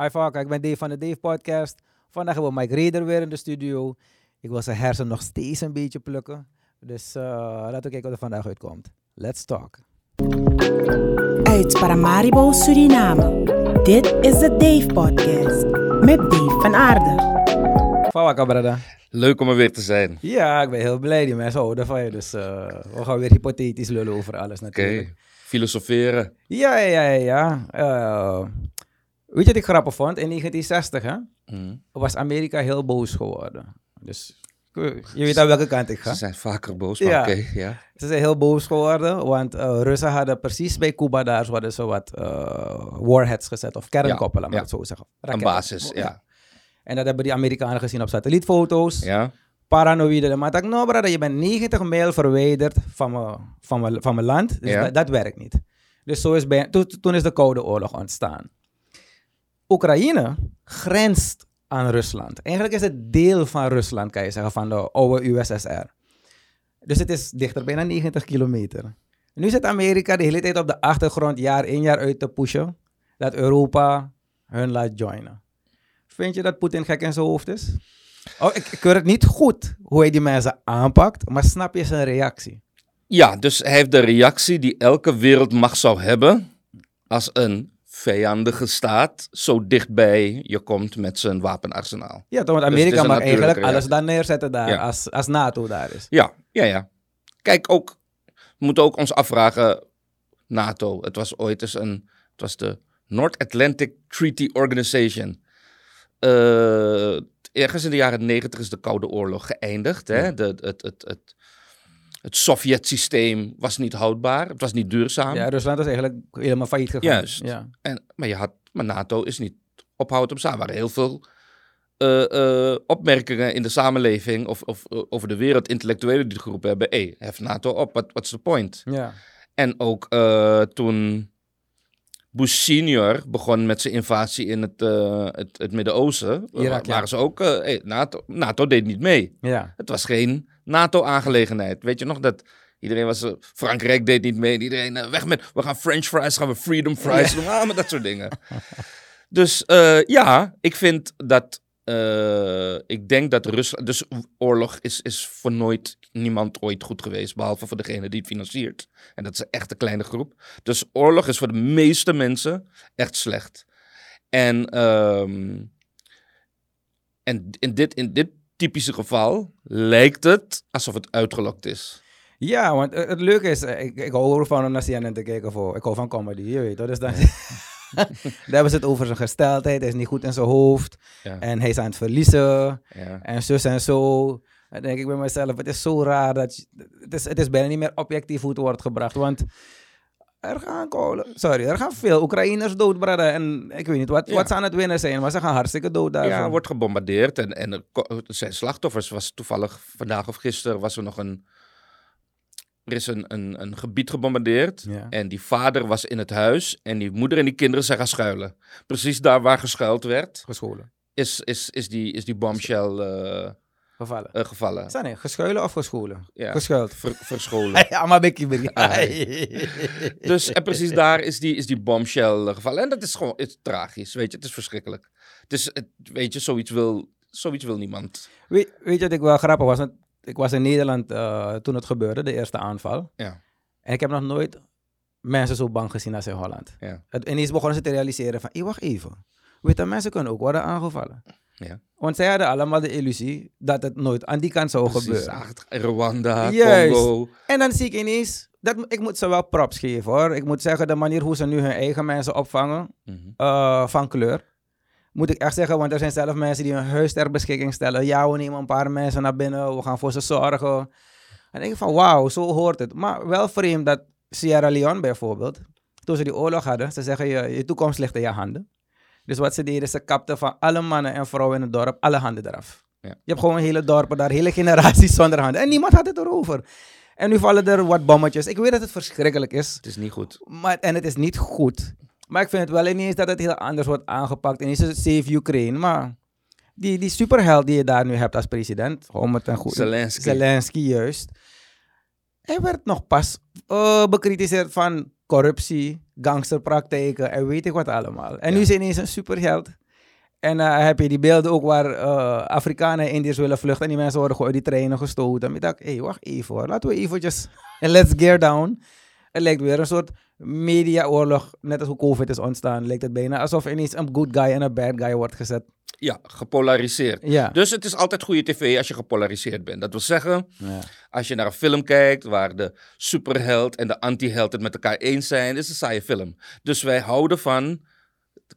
Hi Valka, ik ben Dave van de Dave Podcast. Vandaag hebben we Mike Reder weer in de studio. Ik wil zijn hersen nog steeds een beetje plukken. Dus uh, laten we kijken wat er vandaag uitkomt. Let's talk. Uit Paramaribo, Suriname. Dit is de Dave Podcast. Met Dave van Aarde. Valka, brada. Leuk om er weer te zijn. Ja, ik ben heel blij. Die mensen houden van je. Dus uh, we gaan weer hypothetisch lullen over alles natuurlijk. Oké, filosoferen. Ja, ja, ja, ja. Uh, weet je wat ik grappig vond? In 1960 hè, Mm. was Amerika heel boos geworden. Dus je weet aan welke kant ik ga. Ze zijn vaker boos, maar Ja. oké, ja. Ze zijn heel boos geworden, want uh, Russen hadden precies bij Cuba daar hadden ze wat uh, warheads gezet, of kernkoppen, laat maar ja. het zo zeggen. Een basis, ja. En dat hebben die Amerikanen gezien op satellietfoto's. Ja, Paranoïde. Maar ik dacht, no brother, je bent 90 mijl verwijderd van mijn, van mijn, van mijn land. Dus Ja. dat, dat werkt niet. Dus zo is bij, toen is de Koude Oorlog ontstaan. Oekraïne grenst aan Rusland. Eigenlijk is het deel van Rusland, kan je zeggen, van de oude USSR. Dus het is dichter, bijna 90 kilometer. Nu zit Amerika de hele tijd op de achtergrond, jaar in jaar uit te pushen, dat Europa hun laat joinen. Vind je dat Poetin gek in zijn hoofd is? Oh, ik, ik het niet goed hoe hij die mensen aanpakt, maar snap je zijn reactie? ja, dus hij heeft de reactie die elke wereldmacht zou hebben als een vijandige staat zo dichtbij je komt met zijn wapenarsenaal. Ja, toch, want Dus Amerika een mag eigenlijk alles daar neerzetten daar, Ja. als, als NATO daar is. Ja, ja, ja. Kijk, ook, we moeten ook ons afvragen, NATO, het was ooit eens een, het was de North Atlantic Treaty Organization. Eh, ergens in de jaren negentig is de Koude Oorlog geëindigd. Hè? De, het, het, het, het, Sovjet-systeem was niet houdbaar, het was niet duurzaam. Ja, Rusland is eigenlijk helemaal failliet gegaan. Juist. Ja. En, maar, je had, maar NATO is niet ophoudend op staan. Er waren heel veel eh, eh, opmerkingen in de samenleving of, of eh, over de wereld, intellectuelen die het geroepen hebben. Hé, hey, hef NATO op, what, what's the point? ja. En ook toen Bush senior begon met zijn invasie in het, het, het Midden-Oosten, ja. waren ze ook, hey, NATO, NATO deed niet mee. Ja. Het was geen NATO-aangelegenheid. Weet je nog dat iedereen was... eh, Frankrijk deed niet mee. en Iedereen, eh, weg met... We gaan French fries, gaan we freedom fries doen. Ah, maar dat soort dingen. dus eh, ja, ik vind dat... ik denk dat Rusland... Dus oorlog is, is voor nooit niemand ooit goed geweest. Behalve voor degene die het financiert. En dat is echt een kleine groep. Dus oorlog is voor de meeste mensen echt slecht. En, ehm, en in, dit, in dit typische geval lijkt het alsof het uitgelokt is. Ja, want het leuke is, eh, ik, ik hou ervan om naar CNN te kijken voor. Ik hou van comedy, je weet toch? Dus dan, daar hebben ze het over zijn gesteldheid. Hij is niet goed in zijn hoofd. Ja. En hij is aan het verliezen. Ja. En zus en zo. Dan denk ik bij mezelf, het is zo raar dat... je- het, is, het is bijna niet meer objectief hoe het wordt gebracht. Want er gaan, kolen- sorry, er gaan veel Oekraïners dood, brother. En ik weet niet wat, Ja. wat ze aan het winnen zijn. Maar ze gaan hartstikke dood daarvan. Ja, er wordt gebombardeerd en, en er zijn slachtoffers. Was toevallig vandaag of gisteren was er nog een. Er is een, een, een gebied gebombardeerd. Ja. En die vader was in het huis. En die moeder en die kinderen zijn gaan schuilen. Precies daar waar geschuild werd, Gescholen. is, is, is, die, is die bombshell eh, Gevallen. eh, gevallen. Geschuilen of gescholen? Ja. Geschuild. Ver- verscholen. Ja, maar Becky. Dus en precies daar is die, is die bombshell eh, gevallen. En dat is gewoon het is tragisch, weet je. Het is verschrikkelijk. Het is, het, weet je, zoiets wil, zoiets wil niemand. Weet, weet je wat ik wel grappig was? Want ik was in Nederland eh, toen het gebeurde, de eerste aanval. Ja. En ik heb nog nooit mensen zo bang gezien als in Holland. Ja. Het, ineens begonnen ze te realiseren van, "Hé, wacht even. Witte mensen kunnen ook worden aangevallen. Ja. Want zij hadden allemaal de illusie dat het nooit aan die kant zou Precies, gebeuren. Rwanda, Juist. Congo. En dan zie ik ineens, dat, ik moet ze wel props geven hoor. Ik moet zeggen, de manier hoe ze nu hun eigen mensen opvangen, Mhm. eh, van kleur. Moet ik echt zeggen, want er zijn zelf mensen die hun huis ter beschikking stellen. Ja, we nemen een paar mensen naar binnen, we gaan voor ze zorgen. En dan denk ik van, wauw, zo hoort het. Maar wel vreemd dat Sierra Leone bijvoorbeeld, toen ze die oorlog hadden, ze zeggen, je, je toekomst ligt in je handen. Dus wat ze deden, ze kapten van alle mannen en vrouwen in het dorp alle handen eraf. Ja. Je hebt gewoon hele dorpen daar, hele generaties zonder handen. En niemand had het erover. En nu vallen er wat bommetjes. Ik weet dat het verschrikkelijk is. Het is niet goed. Maar, en het is niet goed. Maar ik vind het wel ineens dat het heel anders wordt aangepakt. Ineens is het Save Ukraine. Maar die, die superheld die je daar nu hebt als president, om het een goed... Zelensky. Zelensky, juist. Hij werd nog pas eh, bekritiseerd van corruptie, gangsterpraktijken en weet ik wat allemaal. En nu is hij ineens een superheld. En eh, heb je die beelden ook waar eh, Afrikanen en Indiërs willen vluchten en die mensen worden gewoon die treinen gestoten. En ik dacht, hé, hey, wacht even hoor, laten we eventjes, en let's gear down. Het lijkt weer een soort mediaoorlog, net als hoe COVID is ontstaan, lijkt het bijna alsof ineens een good guy en een bad guy wordt gezet. Ja, gepolariseerd. Ja. Dus het is altijd goede tv als je gepolariseerd bent. Dat wil zeggen, ja. als je naar een film kijkt waar de superheld en de antiheld het met elkaar eens zijn, is het een saaie film. Dus wij houden van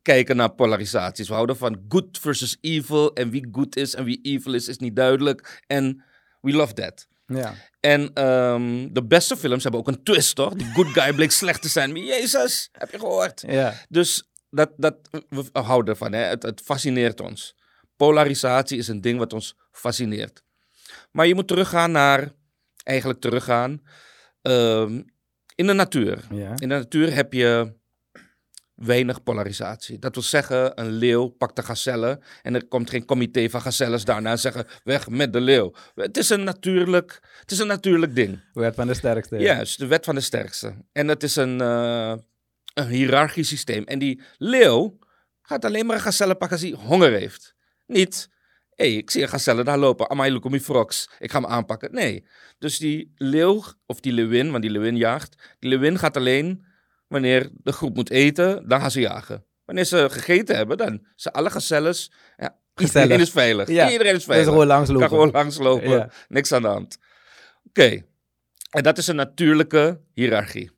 kijken naar polarisaties. We houden van good versus evil. En wie good is en wie evil is, is niet duidelijk. En we love that. ja. En ehm, de beste films hebben ook een twist, toch? Die good guy bleek slecht te zijn. Maar Jezus, heb je gehoord? Ja. Dus dat, dat, we houden ervan. Hè? Het, het fascineert ons. Polarisatie is een ding wat ons fascineert. Maar je moet teruggaan naar, eigenlijk teruggaan, ehm, in de natuur. Ja. In de natuur heb je weinig polarisatie. Dat wil zeggen, een leeuw pakt de gazelle en er komt geen comité van gazelles daarna en zeggen weg met de leeuw. Het is een natuurlijk, het is een natuurlijk ding. Werd van de sterkste. Juist, de wet van de sterkste. En het is een, eh, een hiërarchisch systeem. En die leeuw gaat alleen maar een gazelle pakken als hij honger heeft. Niet, hé, hey, ik zie een gazelle daar lopen. Amai, look me frogs. Ik ga hem aanpakken. Nee. Dus die leeuw, of die leeuwin, want die leeuwin jaagt. Die leeuwin gaat alleen wanneer de groep moet eten, dan gaan ze jagen. Wanneer ze gegeten hebben, dan zijn alle gazelles... Ja, Gezellig. iedereen is veilig. Ja. Iedereen is Dus veilig. gewoon langslopen. Kan gewoon langslopen. Ja. Niks aan de hand. Oké. En dat is een natuurlijke hiërarchie.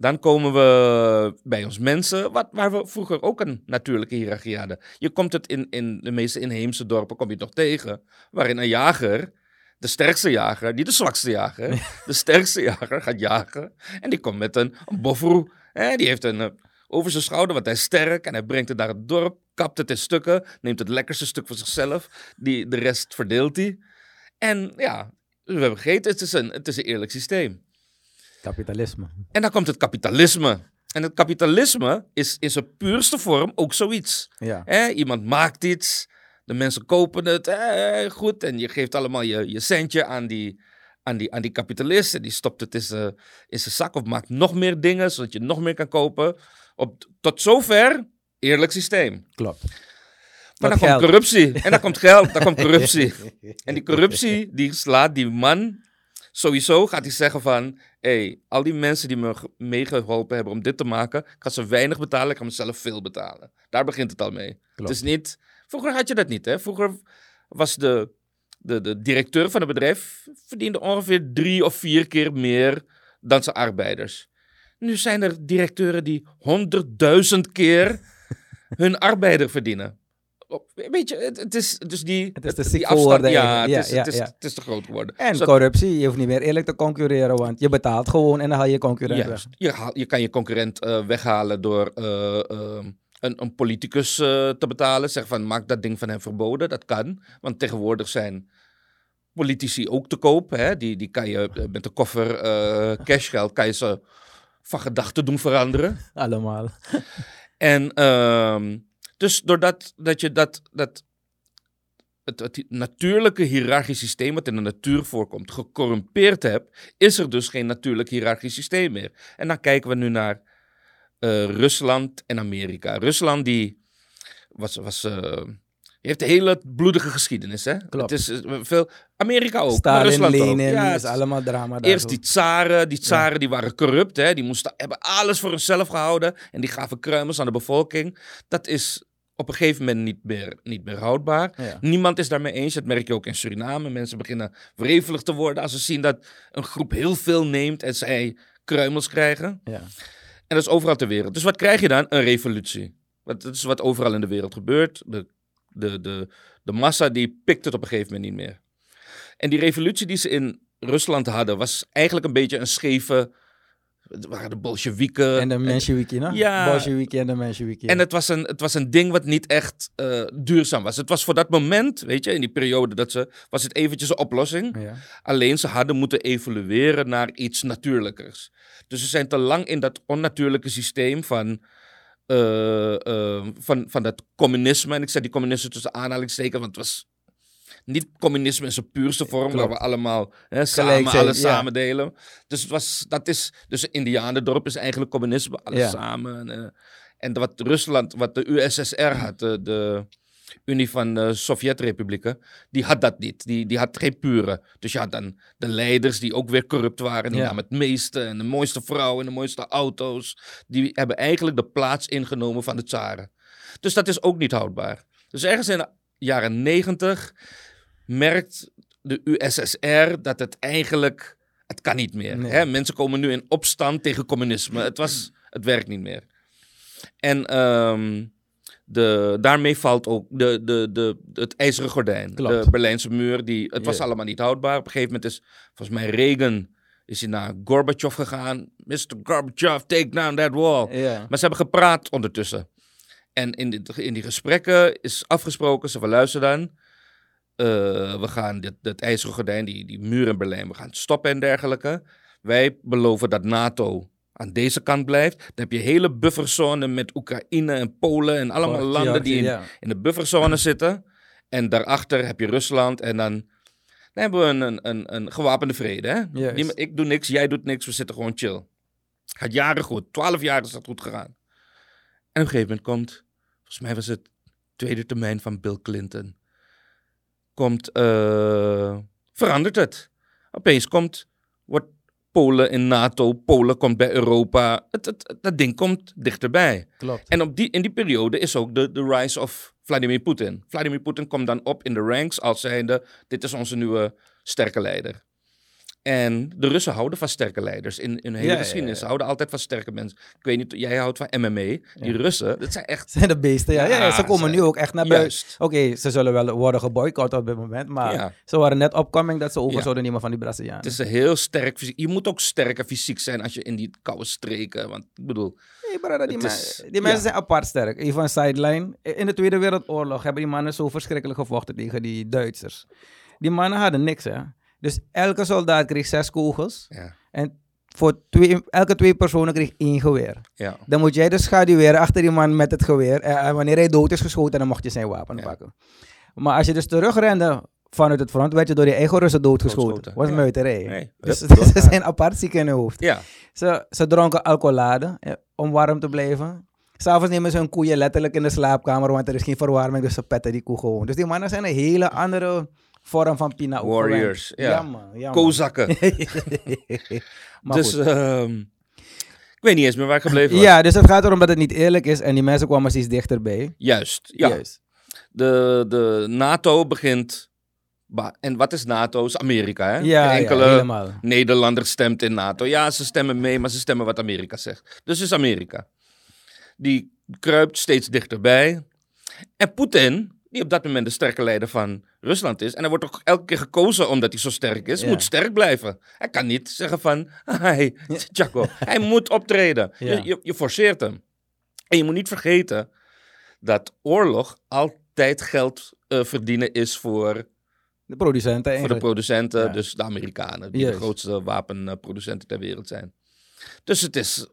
Dan komen we bij ons mensen, wat, waar we vroeger ook een natuurlijke hiërarchie hadden. Je komt het in, in de meeste inheemse dorpen kom je nog tegen, waarin een jager, de sterkste jager, niet de zwakste jager, de sterkste jager gaat jagen. En die komt met een, een bofroe. Hè, die heeft een, eh, over zijn schouder, want hij is sterk en hij brengt het naar het dorp, kapt het in stukken, neemt het lekkerste stuk voor zichzelf, die, de rest verdeelt hij. En ja, we hebben gegeten, het is een, het is een eerlijk systeem. Kapitalisme. En dan komt het kapitalisme. En het kapitalisme is in zijn puurste vorm ook zoiets. Ja. Iemand maakt iets, de mensen kopen het, goed, en je geeft allemaal je, je centje aan die, aan, die, aan die kapitalist. En die stopt het in zijn, in zijn zak of maakt nog meer dingen, zodat je nog meer kan kopen. Op, tot zover, eerlijk systeem. Klopt. Maar dan komt corruptie. En dan komt geld, dan komt corruptie. En die corruptie, die slaat die man. Sowieso gaat hij zeggen van... hey, al die mensen die me ge- meegeholpen hebben om dit te maken... ik ga ze weinig betalen, ik ga mezelf veel betalen. Daar begint het al mee. Klopt. Het is niet... Vroeger had je dat niet, hè. Vroeger was de, de, de directeur van het bedrijf... verdiende ongeveer drie of vier keer meer dan zijn arbeiders. Nu zijn er directeuren die honderdduizend keer hun arbeider verdienen. Op- Weet je, het, het is dus die... Het is te ziek Ja, het is, Ja, het, is, ja, het is te groot geworden. En Zodat- corruptie, je hoeft niet meer eerlijk te concurreren, want je betaalt gewoon en dan haal je je concurrent weg. Je, haal- je kan je concurrent eh, weghalen door eh, ehm, een, een politicus eh, te betalen. Zeg van, maak dat ding van hem verboden. Dat kan. Want tegenwoordig zijn politici ook te koop. Hè? Die, die kan je met een koffer cashgeld kan je ze van gedachten doen veranderen. Allemaal. En ehm, dus doordat dat je dat, dat het, het natuurlijke hiërarchisch systeem wat in de natuur voorkomt, gecorrumpeerd hebt, is er dus geen natuurlijk hiërarchisch systeem meer. En dan kijken we nu naar eh, Rusland en Amerika. Rusland die was, was eh, heeft een hele bloedige geschiedenis. Hè? Klopt. Het is eh, veel, Amerika ook, Stalin, Rusland ook. Lenin, Ja, is allemaal drama daar Eerst die tsaren, die tsaren die waren corrupt, hè? die moesten, hebben alles voor zichzelf gehouden en die gaven kruimels aan de bevolking. Dat is op een gegeven moment niet meer, niet meer houdbaar. Ja. Niemand is daarmee eens, dat merk je ook in Suriname. Mensen beginnen wrevelig te worden als ze zien dat een groep heel veel neemt en zij kruimels krijgen. Ja. En dat is overal ter wereld. Dus wat krijg je dan? Een revolutie. Dat is wat overal in de wereld gebeurt. De, de, de, de massa die pikt het op een gegeven moment niet meer. En die revolutie die ze in Rusland hadden, was eigenlijk een beetje een scheve... Het waren de Bolsjewieken. En de Mensheviki, no? Ja. Bolsheviki en de Mensheviki. En het was, een, het was een ding wat niet echt eh, duurzaam was. Het was voor dat moment, weet je, in die periode dat ze... Was het eventjes een oplossing. Ja. Alleen ze hadden moeten evolueren naar iets natuurlijkers. Dus ze zijn te lang in dat onnatuurlijke systeem van, eh, eh, van, van dat communisme. En ik zeg die communisme tussen aanhalingstekens, want het was niet communisme in zijn puurste vorm, waar Klopt. we allemaal hè, samen zijn, alles ja. samen delen. Dus het was, dat is, dus Indianendorp is eigenlijk communisme, alles Ja. samen. En, eh, en wat Rusland, wat de USSR had, de, de, Unie van de Sovjet-republieken, die had dat niet. Die, die had geen pure. Dus je had dan de leiders die ook weer corrupt waren. Die Ja. namen het meeste en de mooiste vrouwen en de mooiste auto's. Die hebben eigenlijk de plaats ingenomen van de tsaren. Dus dat is ook niet houdbaar. Dus ergens in de jaren negentig merkt de USSR dat het eigenlijk... Het kan niet meer. Nee. Hè? Mensen komen nu in opstand tegen communisme. Het, was, het werkt niet meer. En ehm, de, daarmee valt ook de, de, de, het ijzeren gordijn. Klopt. De Berlijnse muur. Die, het was allemaal niet houdbaar. Op een gegeven moment is volgens mij Reagan is hij naar Gorbachev gegaan. Mr. Gorbachev, take down that wall. Maar ze hebben gepraat ondertussen. En in, dit, in die gesprekken is afgesproken, ze van luister dan. Eh, we gaan dit, dit ijzeren gordijn, die, die muur in Berlijn, we gaan stoppen en dergelijke. Wij beloven dat NATO aan deze kant blijft. Dan heb je hele bufferzone met Oekraïne en Polen en allemaal landen die in, ja. in de bufferzone zitten. En daarachter heb je Rusland en dan, dan hebben we een, een, een, een gewapende vrede. Hè? Ik doe niks, jij doet niks, we zitten gewoon chill. Gaat jaren goed, twaalf jaar is dat goed gegaan. En op een gegeven moment komt, volgens mij was het tweede termijn van Bill Clinton, komt, eh, verandert het. Opeens komt, wordt Polen in NATO, Polen komt bij Europa. Het, het, het- dat ding komt dichterbij. Klopt. En op die, in die periode is ook de, de rise of Vladimir Poetin. Vladimir Poetin komt dan op in de ranks als zijnde, dit is onze nieuwe sterke leider. En de Russen houden van sterke leiders. In, in hun hele Ja, geschiedenis. ja. Ze houden altijd van sterke mensen. Ik weet niet, jij houdt van MMA. Die. Russen, dat zijn echt... zijn de beesten, ja. ja, ja, ze komen nu ook echt naar buiten. Oké, ze zullen wel worden geboycott op dit moment, maar ze waren net opkoming dat ze over zouden nemen van die Brazilianen. Het is een heel sterk fysiek. Je moet ook sterker fysiek zijn als je in die koude streken. Want ik bedoel, Nee, die, is- die mensen zijn apart sterk. Even een sideline. In de Tweede Wereldoorlog hebben die mannen zo verschrikkelijk gevochten tegen die Duitsers. Die mannen hadden niks, hè. Dus elke soldaat kreeg zes kogels. ja. En voor twee, elke twee personen kreeg één geweer. ja. Dan moet jij dus schaduweren achter die man met het geweer. En, en wanneer hij dood is geschoten, dan mocht je zijn wapen Ja. pakken. Maar als je dus terugrende vanuit het front, werd je door je eigen Russen doodgeschoten. Was ja. muiterij. Nee, Dus hup, ze zijn apart ziek in hun hoofd. Ja, Ze, ze dronken alcoholade eh, om warm te blijven. S'avonds nemen ze hun koeien letterlijk in de slaapkamer, want er is geen verwarming, dus ze petten die koe gewoon. Dus die mannen zijn een hele andere vorm van Pina. Warriors, ja. Ja, man. Ja, man. kozakken. dus ehm, ik weet niet eens meer waar ik gebleven was. ja, dus het gaat erom dat het niet eerlijk is en die mensen kwamen steeds dichterbij. Juist, ja. Juist. De, de NATO begint... En wat is NATO? Is Amerika, hè? Ja, ja, enkele helemaal. Nederlander stemt in NATO. Ja, ze stemmen mee, maar ze stemmen wat Amerika zegt. Dus is Amerika. Die kruipt steeds dichterbij. En Poetin, die op dat moment de sterke leider van Rusland is... en hij wordt ook elke keer gekozen omdat hij zo sterk is... Ja. moet sterk blijven. Hij kan niet zeggen van... Hey, Chaco. hij moet optreden. Ja. Je, je, je forceert hem. En je moet niet vergeten dat oorlog altijd geld eh, verdienen is voor De producenten voor de producenten, Ja. dus de Amerikanen, die de grootste wapenproducenten ter wereld zijn. Dus het is.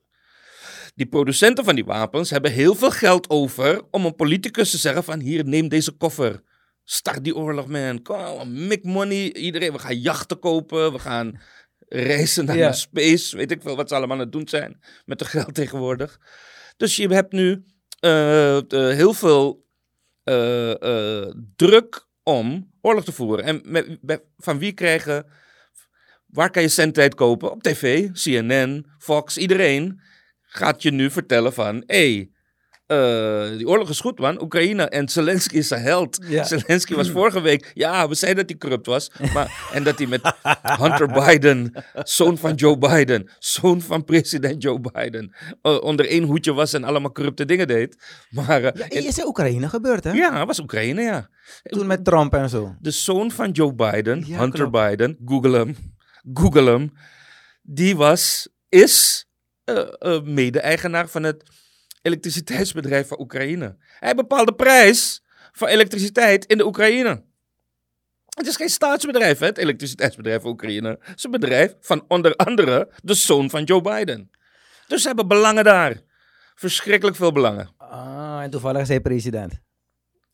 Die producenten van die wapens hebben heel veel geld over om een politicus te zeggen: van hier, neem deze koffer. Start die oorlog, man. Kom, on, make money. Iedereen, we gaan jachten kopen. We gaan reizen naar, naar space. Weet ik veel wat ze allemaal aan het doen zijn met het geld tegenwoordig. Dus je hebt nu eh, de- heel veel eh, eh, druk om oorlog te voeren. En met, van wie krijgen... Waar kan je zendtijd kopen? Op tv, CNN, Fox, iedereen gaat je nu vertellen van... Hé, hey, die oorlog is goed man, Oekraïne en Zelensky is een held. Ja. Zelensky was vorige week... Ja, we zeiden dat hij corrupt was. Maar, en dat hij met Hunter Biden, zoon van Joe Biden... zoon van president Joe Biden... eh, onder één hoedje was en allemaal corrupte dingen deed. Maar eh, Ja, is in Oekraïne gebeurd, hè? ja, was Oekraïne, ja. Toen met Trump en zo. De zoon van Joe Biden, Ja, Hunter klopt. Biden, Google hem, Google hem. Die was, is eh, eh, mede-eigenaar van het elektriciteitsbedrijf van Oekraïne. Hij bepaalt de prijs van elektriciteit in de Oekraïne. Het is geen staatsbedrijf, hè, het elektriciteitsbedrijf van Oekraïne. Het is een bedrijf van onder andere de zoon van Joe Biden. Dus ze hebben belangen daar. Verschrikkelijk veel belangen. Ah, en toevallig is hij president.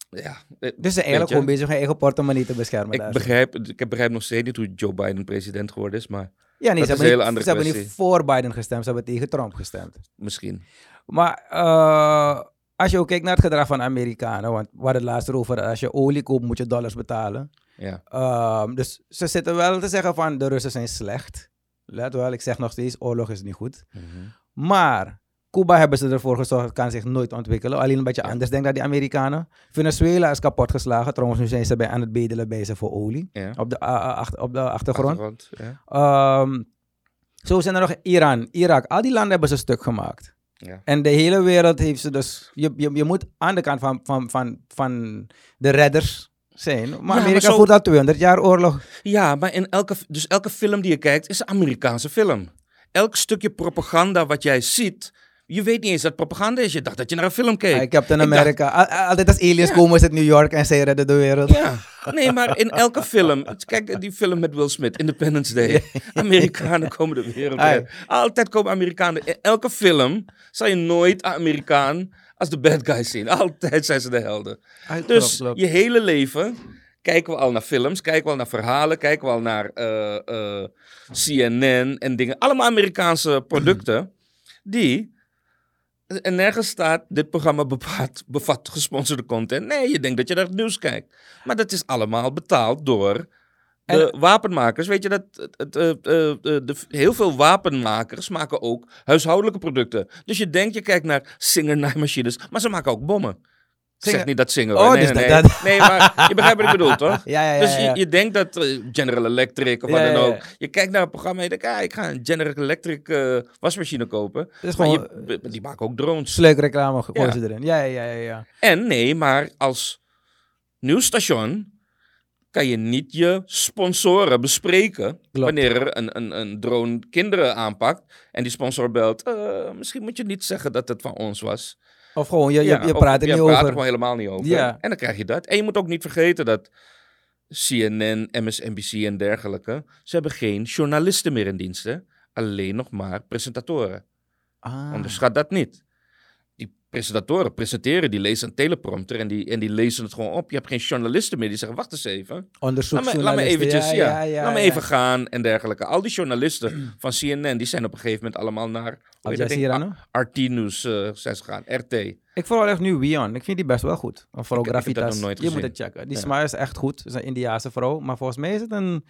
Ja, eh, Dus ze eigenlijk gewoon bezig hun eigen portemonnee te beschermen. Ik daar. begrijp, ik begrijp nog steeds niet hoe Joe Biden president geworden is, maar ja, nee, dat ze hebben, hele niet, ze hebben niet voor Biden gestemd, ze hebben tegen Trump gestemd. misschien. Maar eh, als je ook kijkt naar het gedrag van Amerikanen, want we hadden het laatst erover, als je olie koopt moet je dollars betalen. Ja. Ehm, dus ze zitten wel te zeggen van de Russen zijn slecht. Let wel, ik zeg nog steeds, oorlog is niet goed. Mhm. Maar Cuba hebben ze ervoor gezorgd, kan zich nooit ontwikkelen. Alleen een beetje anders, denk dan die Amerikanen. Venezuela is kapot geslagen. Trouwens, nu zijn ze bij, aan het bedelen bij ze voor olie. Ja. Op de, achter- op de achtergrond. Achtergrond, ja. Ehm, zo zijn er nog Iran, Irak. Al die landen hebben ze stuk gemaakt. Ja. En de hele wereld heeft ze dus... Je, je, je moet aan de kant van, van, van, van de redders zijn. Maar maar Amerika zo- voert al 200 jaar oorlog. Ja, maar in elke, dus elke film die je kijkt is een Amerikaanse film. Elk stukje propaganda wat jij ziet, je weet niet eens dat propaganda is. Je dacht dat je naar een film keek. Ik heb het in Ik dacht- Altijd als aliens Ja. komen is het New York en zij redden de wereld. Ja, nee, maar in elke film. Kijk, die film met Will Smith, Independence Day. Amerikanen komen de wereld in. Altijd komen Amerikanen. In elke film zal je nooit een Amerikaan als de bad guys zien. Altijd zijn ze de helden. Dus je hele leven kijken we al naar films, kijken we al naar verhalen, kijken we al naar eh, eh, CNN en dingen. Allemaal Amerikaanse producten die... En nergens staat, dit programma bevat, bevat gesponsorde content. Nee, je denkt dat je naar het nieuws kijkt. Maar dat is allemaal betaald door de wapenmakers. Weet je, dat, het, eh, eh, eh, de, heel veel wapenmakers maken ook huishoudelijke producten. Dus je denkt, je kijkt naar Singer-naaimachines, maar ze maken ook bommen. Ik zeg niet dat Singer. Oh, nee, dus nee, dat- nee. nee, maar je begrijpt wat ik bedoel, toch? Ja, ja, ja. Dus je, je denkt dat eh, General Electric of wat dan ook. Je kijkt naar een programma en je denkt, ah, ik ga een General Electric eh, wasmachine kopen. Het Maar gewoon je, die maken ook drones. sleukreclame gooien Ja. ze erin. Ja, ja, ja, ja, ja. En nee, maar als nieuwsstation kan je niet je sponsoren bespreken wanneer er een, een, een drone kinderen aanpakt en die sponsor belt. "Eh, misschien moet je niet zeggen dat het van ons was. Of gewoon, je, je, Ja, je praat er je niet praat er over. gewoon helemaal niet over. Ja. En dan krijg je dat. En je moet ook niet vergeten dat CNN, MSNBC en dergelijke, ze hebben geen journalisten meer in dienst. hè. Alleen nog maar presentatoren. Ah. Onderschat dat niet. Presentatoren presenteren, die lezen een teleprompter en die, en die lezen het gewoon op. Je hebt geen journalisten meer die zeggen, wacht eens even. Onderzoek. Laat me, laat me eventjes, ja, ja, ja, laat me even gaan en dergelijke. Al die journalisten van CNN, die zijn op een gegeven moment allemaal naar Al? Jazeera? RT Nieuws eh, zijn ze gegaan, RT. Ik volg echt nu Wion. Ik vind die best wel goed. Of vooral Ik- ik Gravitas. nooit je moet het checken. Die Ja. Sma is echt goed. Ze is een Indiaanse vrouw. Maar volgens mij is het een...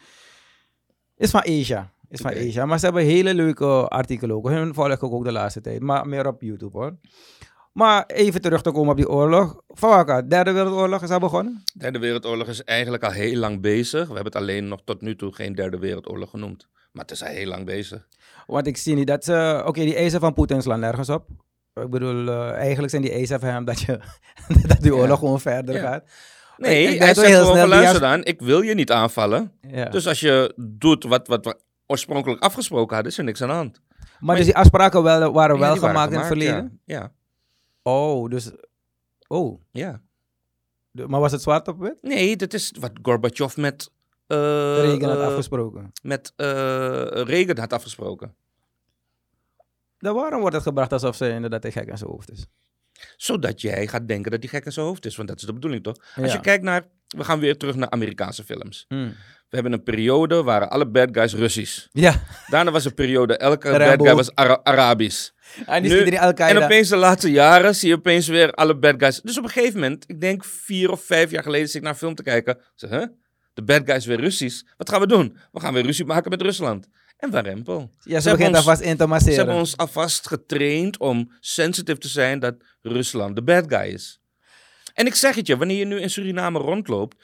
Is van Asia. Is van. Asia. Maar ze hebben hele leuke artikelen ook. Hun volg ik ook de laatste tijd. Maar meer op YouTube hoor. Maar even terug te komen op die oorlog. Fawaka, derde wereldoorlog is al begonnen? De Derde Wereldoorlog is eigenlijk al heel lang bezig. We hebben het alleen nog tot nu toe geen Derde Wereldoorlog genoemd. Maar het is al heel lang bezig. Want ik zie niet dat ze... Oké, die eisen van Poetin slaan nergens op. Ik bedoel, eh, eigenlijk zijn die eisen van hem dat, je, dat die oorlog Ja. gewoon verder Ja. gaat. Nee, Ik hij zegt heel gewoon luister dan, ik wil je niet aanvallen. Ja. Dus als je doet wat, wat we oorspronkelijk afgesproken hadden, is er niks aan de hand. maar dus die afspraken wel, waren wel waren gemaakt in het verleden? Ja, ja. Oh, dus... Oh, ja. de- maar was het zwart op wit? Nee, dat is wat Gorbachev met, eh Regen had eh, afgesproken. met eh, Reagan had afgesproken. Dan waarom wordt het gebracht alsof ze inderdaad een gek in zijn hoofd is? Zodat jij gaat denken dat die gek in zijn hoofd is. Want dat is de bedoeling toch? Als Ja. je kijkt naar, we gaan weer terug naar Amerikaanse films. Hmm. We hebben een periode waar alle bad guys Russisch. Ja, Daarna was een periode, elke Rambo. bad guy was Ara- Arabisch. en die Nu- En opeens de laatste jaren zie je opeens weer alle bad guys. Dus op een gegeven moment, ik denk vier of vijf jaar geleden, zit ik naar een film te kijken. Zeg, huh? De bad guys weer Russisch. Wat gaan we doen? We gaan weer ruzie maken met Rusland. En warempel. Ja, ze, begint ons- alvast in te Ze masseren. hebben ons alvast getraind om sensitief te zijn dat Rusland de bad guy is. En ik zeg het je, wanneer je nu in Suriname rondloopt,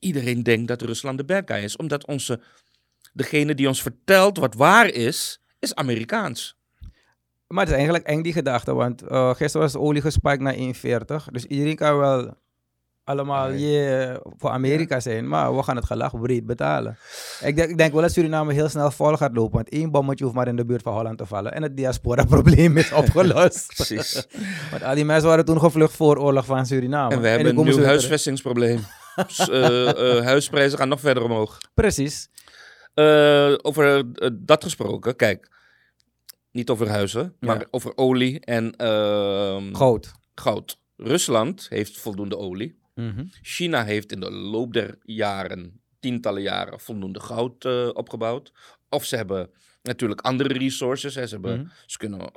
iedereen denkt dat Rusland de bad guy is. Omdat onze, degene die ons vertelt wat waar is, is Amerikaans. Maar het is eigenlijk eng die gedachte, want eh, gisteren was de olie gespiked naar 1,40. Dus iedereen kan wel allemaal Nee. je voor Amerika zijn, maar we gaan het gelach breed betalen. Ik denk, ik denk wel dat Suriname heel snel vol gaat lopen, want één bommetje hoeft maar in de buurt van Holland te vallen en het diaspora-probleem is opgelost. Precies. want al die mensen waren toen gevlucht voor oorlog van Suriname. En we hebben een nieuw huisvestingsprobleem. Eh, eh, huisprijzen gaan nog verder omhoog. Precies. Eh, over dat gesproken, kijk. Niet over huizen, Ja. maar over olie en ehm, Goud. goud. Rusland heeft voldoende olie. Mhm. China heeft in de loop der jaren, tientallen jaren, voldoende goud opgebouwd. Of ze hebben natuurlijk andere resources. Hè. Ze, hebben, Mhm. ze kunnen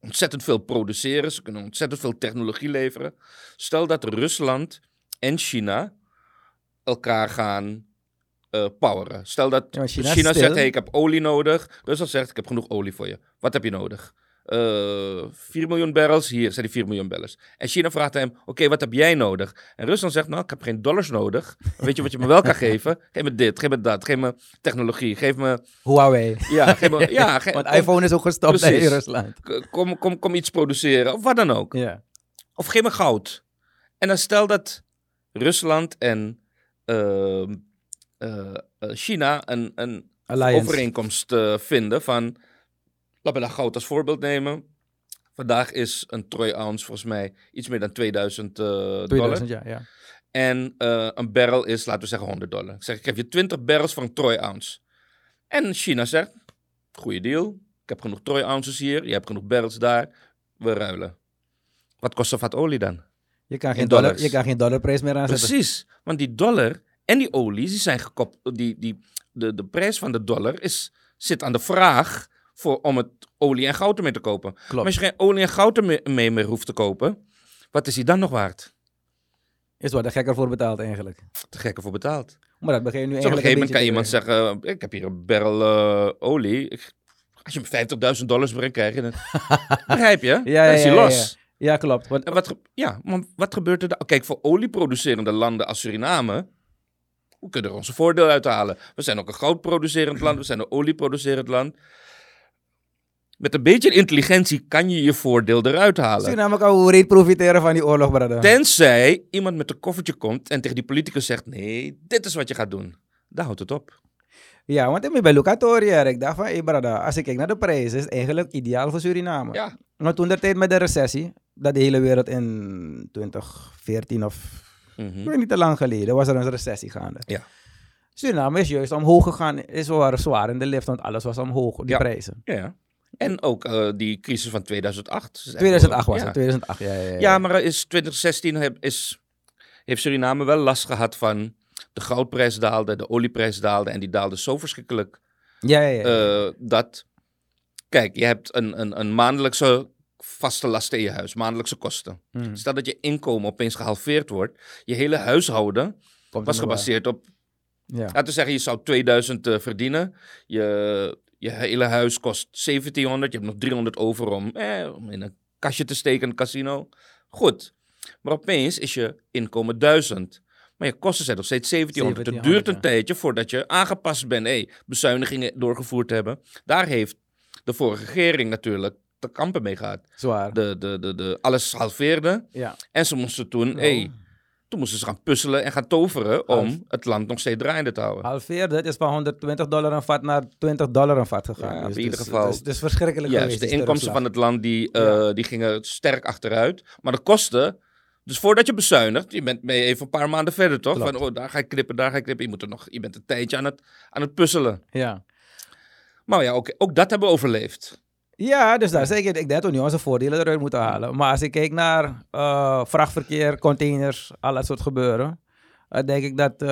ontzettend veel produceren. Ze kunnen ontzettend veel technologie leveren. Stel dat Rusland en China elkaar gaan eh, poweren. Stel dat Ja, China, zegt, hey, ik heb olie nodig. Rusland zegt, ik heb genoeg olie voor je. Wat heb je nodig? Eh 4 miljoen barrels, hier zijn die 4 miljoen barrels. En China vraagt hem, oké, wat heb jij nodig? En Rusland zegt, nou, ik heb geen dollars nodig. Weet je wat je me wel kan geven? Geef me dit, geef me dat, geef me technologie, geef me... Huawei. Ja, geef me... Ja, ge- Want kom- iPhone is ook gestopt Precies. in Rusland. kom, kom, kom iets produceren, of wat dan ook. Ja. Of geef me goud. En dan stel dat Rusland en China een, een Alliance. overeenkomst eh, vinden van... Laten we daar goud als voorbeeld nemen. Vandaag is een troy ounce volgens mij iets meer dan 2000 eh, dollar. 2000, ja, ja. En eh, een barrel is, laten we zeggen, 100 dollar. Ik zeg, ik geef je 20 barrels voor een troy ounce. En China zegt, goede deal. Ik heb genoeg troy ounces hier. Je hebt genoeg barrels daar. We ruilen. Wat kost een vat olie dan? Je kan, geen dollar, je kan geen dollarprijs meer aanzetten. Precies. Want die dollar en die olie, die zijn gekoppeld. Die, die, de, de prijs van de dollar is, zit aan de vraag voor, om het olie en goud ermee te kopen. Maar als je geen olie en goud ermee mee meer hoeft te kopen, wat is die dan nog waard? Is wat er gekker voor betaald eigenlijk. Te gekker voor betaald. Maar dat begin je nu Dus op een eigenlijk gegeven moment kan iemand zeggen, ik heb hier een barrel eh, olie. Ik- als je me 50.000 dollars brengt, krijg je het. Begrijp je? Ja, ja, dan is hij ja, los. Ja, klopt. Want, En wat, ja, maar wat gebeurt er dan? Kijk, voor olieproducerende landen als Suriname, we kunnen er onze voordeel uithalen. We zijn ook een goudproducerend land, we zijn een olieproducerend land. Met een beetje intelligentie kan je je voordeel eruit halen. Suriname kan hoe profiteren van die oorlog, brother. Tenzij iemand met een koffertje komt en tegen die politicus zegt: nee, dit is wat je gaat doen. Daar houdt het op. Ja, want ik ben bij Lucatoria. Ik dacht van, hey brother, als ik kijk naar de prijzen, is het eigenlijk ideaal voor Suriname. Ja, Maar toen de tijd met de recessie, dat de hele wereld in 2014 of weet niet te lang geleden, was er een recessie gaande. Ja. Suriname is juist omhoog gegaan, is wel zwaar in de lift, want alles was omhoog, die Ja. prijzen. ja. En ook eh, die crisis van 2008. is echt 2008 wel- was ja. het, 2008, ja, ja, ja. Ja, maar is 2016 heb, is, heeft Suriname wel last gehad van de goudprijs daalde, de olieprijs daalde en die daalde zo verschrikkelijk Ja, ja, ja. eh, dat... Kijk, je hebt een, een, een maandelijkse vaste last in je huis, maandelijkse kosten. Hmm. Stel dat je inkomen opeens gehalveerd wordt, je hele huishouden Komt was gebaseerd op, Ja. laten we zeggen, je zou 2000 eh, verdienen, je, je hele huis kost 1700, je hebt nog 300 over om, eh, om in een kastje te steken een casino. Goed, maar opeens is je inkomen 1000. Maar je kosten zijn nog steeds 1700. Het 1700, duurt een tijdje voordat je aangepast bent. Hey, bezuinigingen doorgevoerd hebben. Daar heeft de vorige regering natuurlijk te kampen mee gehad. Zwaar. De, de, de, de, alles halveerde. Ja. En ze moesten toen, hey, toen moesten ze gaan puzzelen en gaan toveren om Half- het land nog steeds draaiende te houden. Halveerde, het is van 120 dollar een vat naar 20 dollar een vat gegaan. Ja, dus, in ieder dus- geval. Dus, dus verschrikkelijk geweest. de inkomsten van het land die, eh, Ja. die gingen sterk achteruit. Maar de kosten, dus voordat je bezuinigt, je bent ben je even een paar maanden verder toch? Klopt. Van, oh, daar ga ik knippen, daar ga ik knippen. Je, moet er nog, je bent een tijdje aan het, aan het puzzelen. Ja. Maar ja, ook, ook dat hebben we overleefd. Ja, dus daar zeg ik, denk dat we nu onze voordelen eruit moeten halen. Maar als ik kijk naar eh, vrachtverkeer, containers, al dat soort gebeuren, dan denk ik dat eh,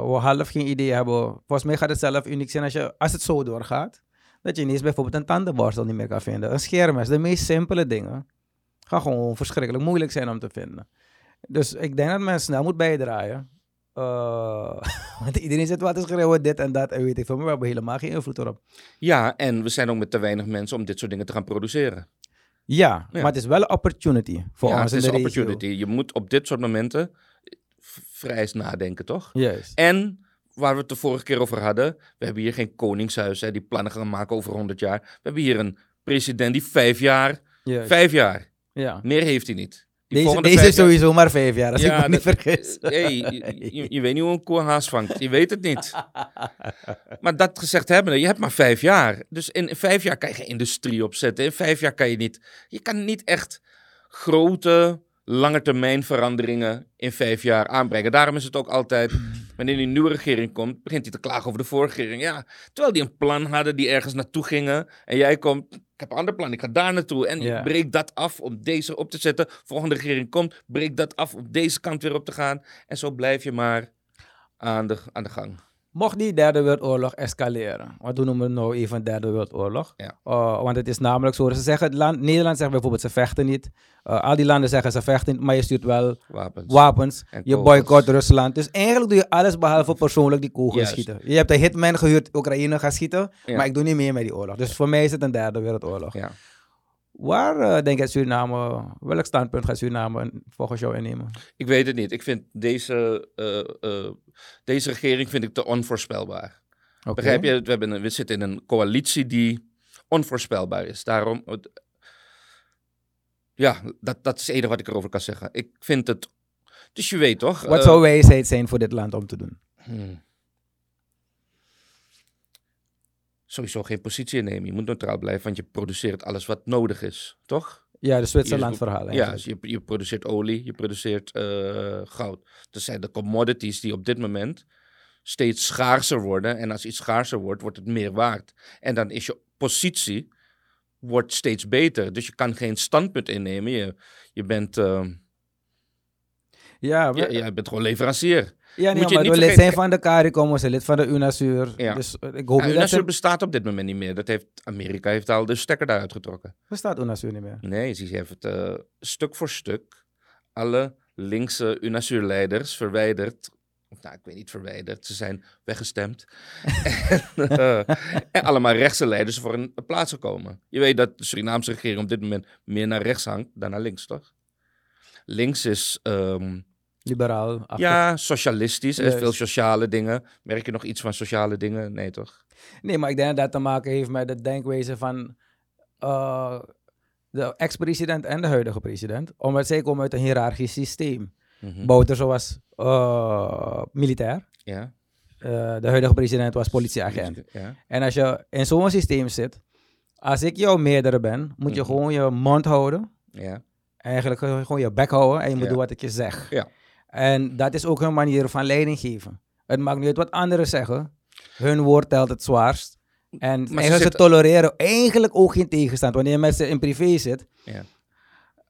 we half geen idee hebben. Volgens mij gaat het zelf uniek zijn als, je, als het zo doorgaat, dat je ineens bijvoorbeeld een tandenborstel niet meer kan vinden. Een schermes, de meest simpele dingen, gaan gewoon verschrikkelijk moeilijk zijn om te vinden. Dus ik denk dat men snel moet bijdragen. Eh, want iedereen zit wat te schreeuwen, dit en dat en weet ik veel, maar we hebben helemaal geen invloed erop. Ja, en we zijn ook met te weinig mensen om dit soort dingen te gaan produceren. Ja, Ja. maar het is wel een opportunity voor ja, ons het is een opportunity. Je moet op dit soort momenten v- vrij eens nadenken, toch? Juist. En waar we het de vorige keer over hadden, we hebben hier geen koningshuis hè, die plannen gaan maken over 100 jaar. We hebben hier een president die vijf jaar, Juist. vijf jaar, Ja. meer heeft hij niet. Die Deze, volgende deze vijf is sowieso maar vijf jaar, als Ja, ik me niet dat- vergis. Hey, je, je- je weet niet hoe een koe een haas vangt. Je weet het niet. Maar dat gezegd hebben, je hebt maar vijf jaar. Dus in vijf jaar kan je geen industrie opzetten. In vijf jaar kan je niet... Je kan niet echt grote, langetermijn veranderingen in vijf jaar aanbrengen. Daarom is het ook altijd, wanneer die nieuwe regering komt, begint hij te klagen over de vorige regering. Ja, terwijl die een plan hadden, die ergens naartoe gingen. En jij komt, ik heb een ander plan, ik ga daar naartoe. En Ja. je breekt dat af om deze op te zetten. Volgende regering komt, breek dat af om deze kant weer op te gaan. En zo blijf je maar aan de, aan de gang. Mocht die derde wereldoorlog escaleren, wat doen we nou even derde wereldoorlog? Ja. Uh, want het is namelijk zo, ze zeggen, het land, Nederland zegt bijvoorbeeld ze vechten niet. Uh, al die landen zeggen ze vechten niet, maar je stuurt wel Wapens. wapens. En Je boycott Rusland. Dus eigenlijk doe je alles behalve persoonlijk die kogels Juist. schieten. Je hebt een hitman gehuurd, Oekraïne gaat schieten, Ja. maar ik doe niet meer met die oorlog. Dus voor mij is het een derde wereldoorlog. Ja. Waar eh, denk je Suriname, welk standpunt gaat Suriname volgens jou innemen? Ik weet het niet. Ik vind deze, eh, eh, deze regering vind ik te onvoorspelbaar. Begrijp je? We, hebben we zitten in een coalitie die onvoorspelbaar is. Daarom, het- ja, dat, dat is het enige wat ik erover kan zeggen. Ik vind het, dus je weet toch? Wat zou wijsheid zijn voor dit land om te doen? hmm. Sowieso geen positie innemen. Je moet neutraal blijven, want je produceert alles wat nodig is, toch? Ja, de Zwitserland verhaal. Ja, dus je, je produceert olie, je produceert eh, goud. Dat zijn de commodities die op dit moment steeds schaarser worden. En als iets schaarser wordt, wordt het meer waard. En dan is je positie wordt steeds beter. Dus je kan geen standpunt innemen. Je, je, bent, eh, ja, je, je bent gewoon leverancier. Ja, nee, Moet je maar niet we lid vergeten- zijn van de CARICOM, we zijn lid van de UNASUR. Ja. Dus eh, ik hoop Ja, niet dat UNASUR bestaat op dit moment niet meer. Dat heeft, Amerika heeft al de stekker daaruit getrokken. Bestaat UNASUR niet meer? Nee, ze heeft eh, stuk voor stuk alle linkse UNASUR-leiders verwijderd. Of nou, ik weet niet verwijderd, ze zijn weggestemd. en, eh, en allemaal rechtse leiders voor een plaats gekomen. Je weet dat de Surinaamse regering op dit moment meer naar rechts hangt dan naar links, toch? Links is ehm, Liberaal. achtig. ja, socialistisch. Veel sociale dingen. Merk je nog iets van sociale dingen? Nee, toch? Nee, maar ik denk dat dat te maken heeft met de denkwijze van eh, de ex-president en de huidige president. Omdat zij komen uit een hiërarchisch systeem. Mhm. Bouter was eh, militair. Ja. Eh, de huidige president was politieagent. Ja. En als je in zo'n systeem zit, als ik jouw meerdere ben, moet je Mhm. gewoon je mond houden. Ja. Eigenlijk gewoon je bek houden en je moet Ja. doen wat ik je zeg. Ja. En dat is ook hun manier van leiding geven. Het maakt niet uit wat anderen zeggen. Hun woord telt het zwaarst. En ze eigenlijk ze zitten- tolereren eigenlijk ook geen tegenstand. Wanneer je met ze in privé zit, Ja.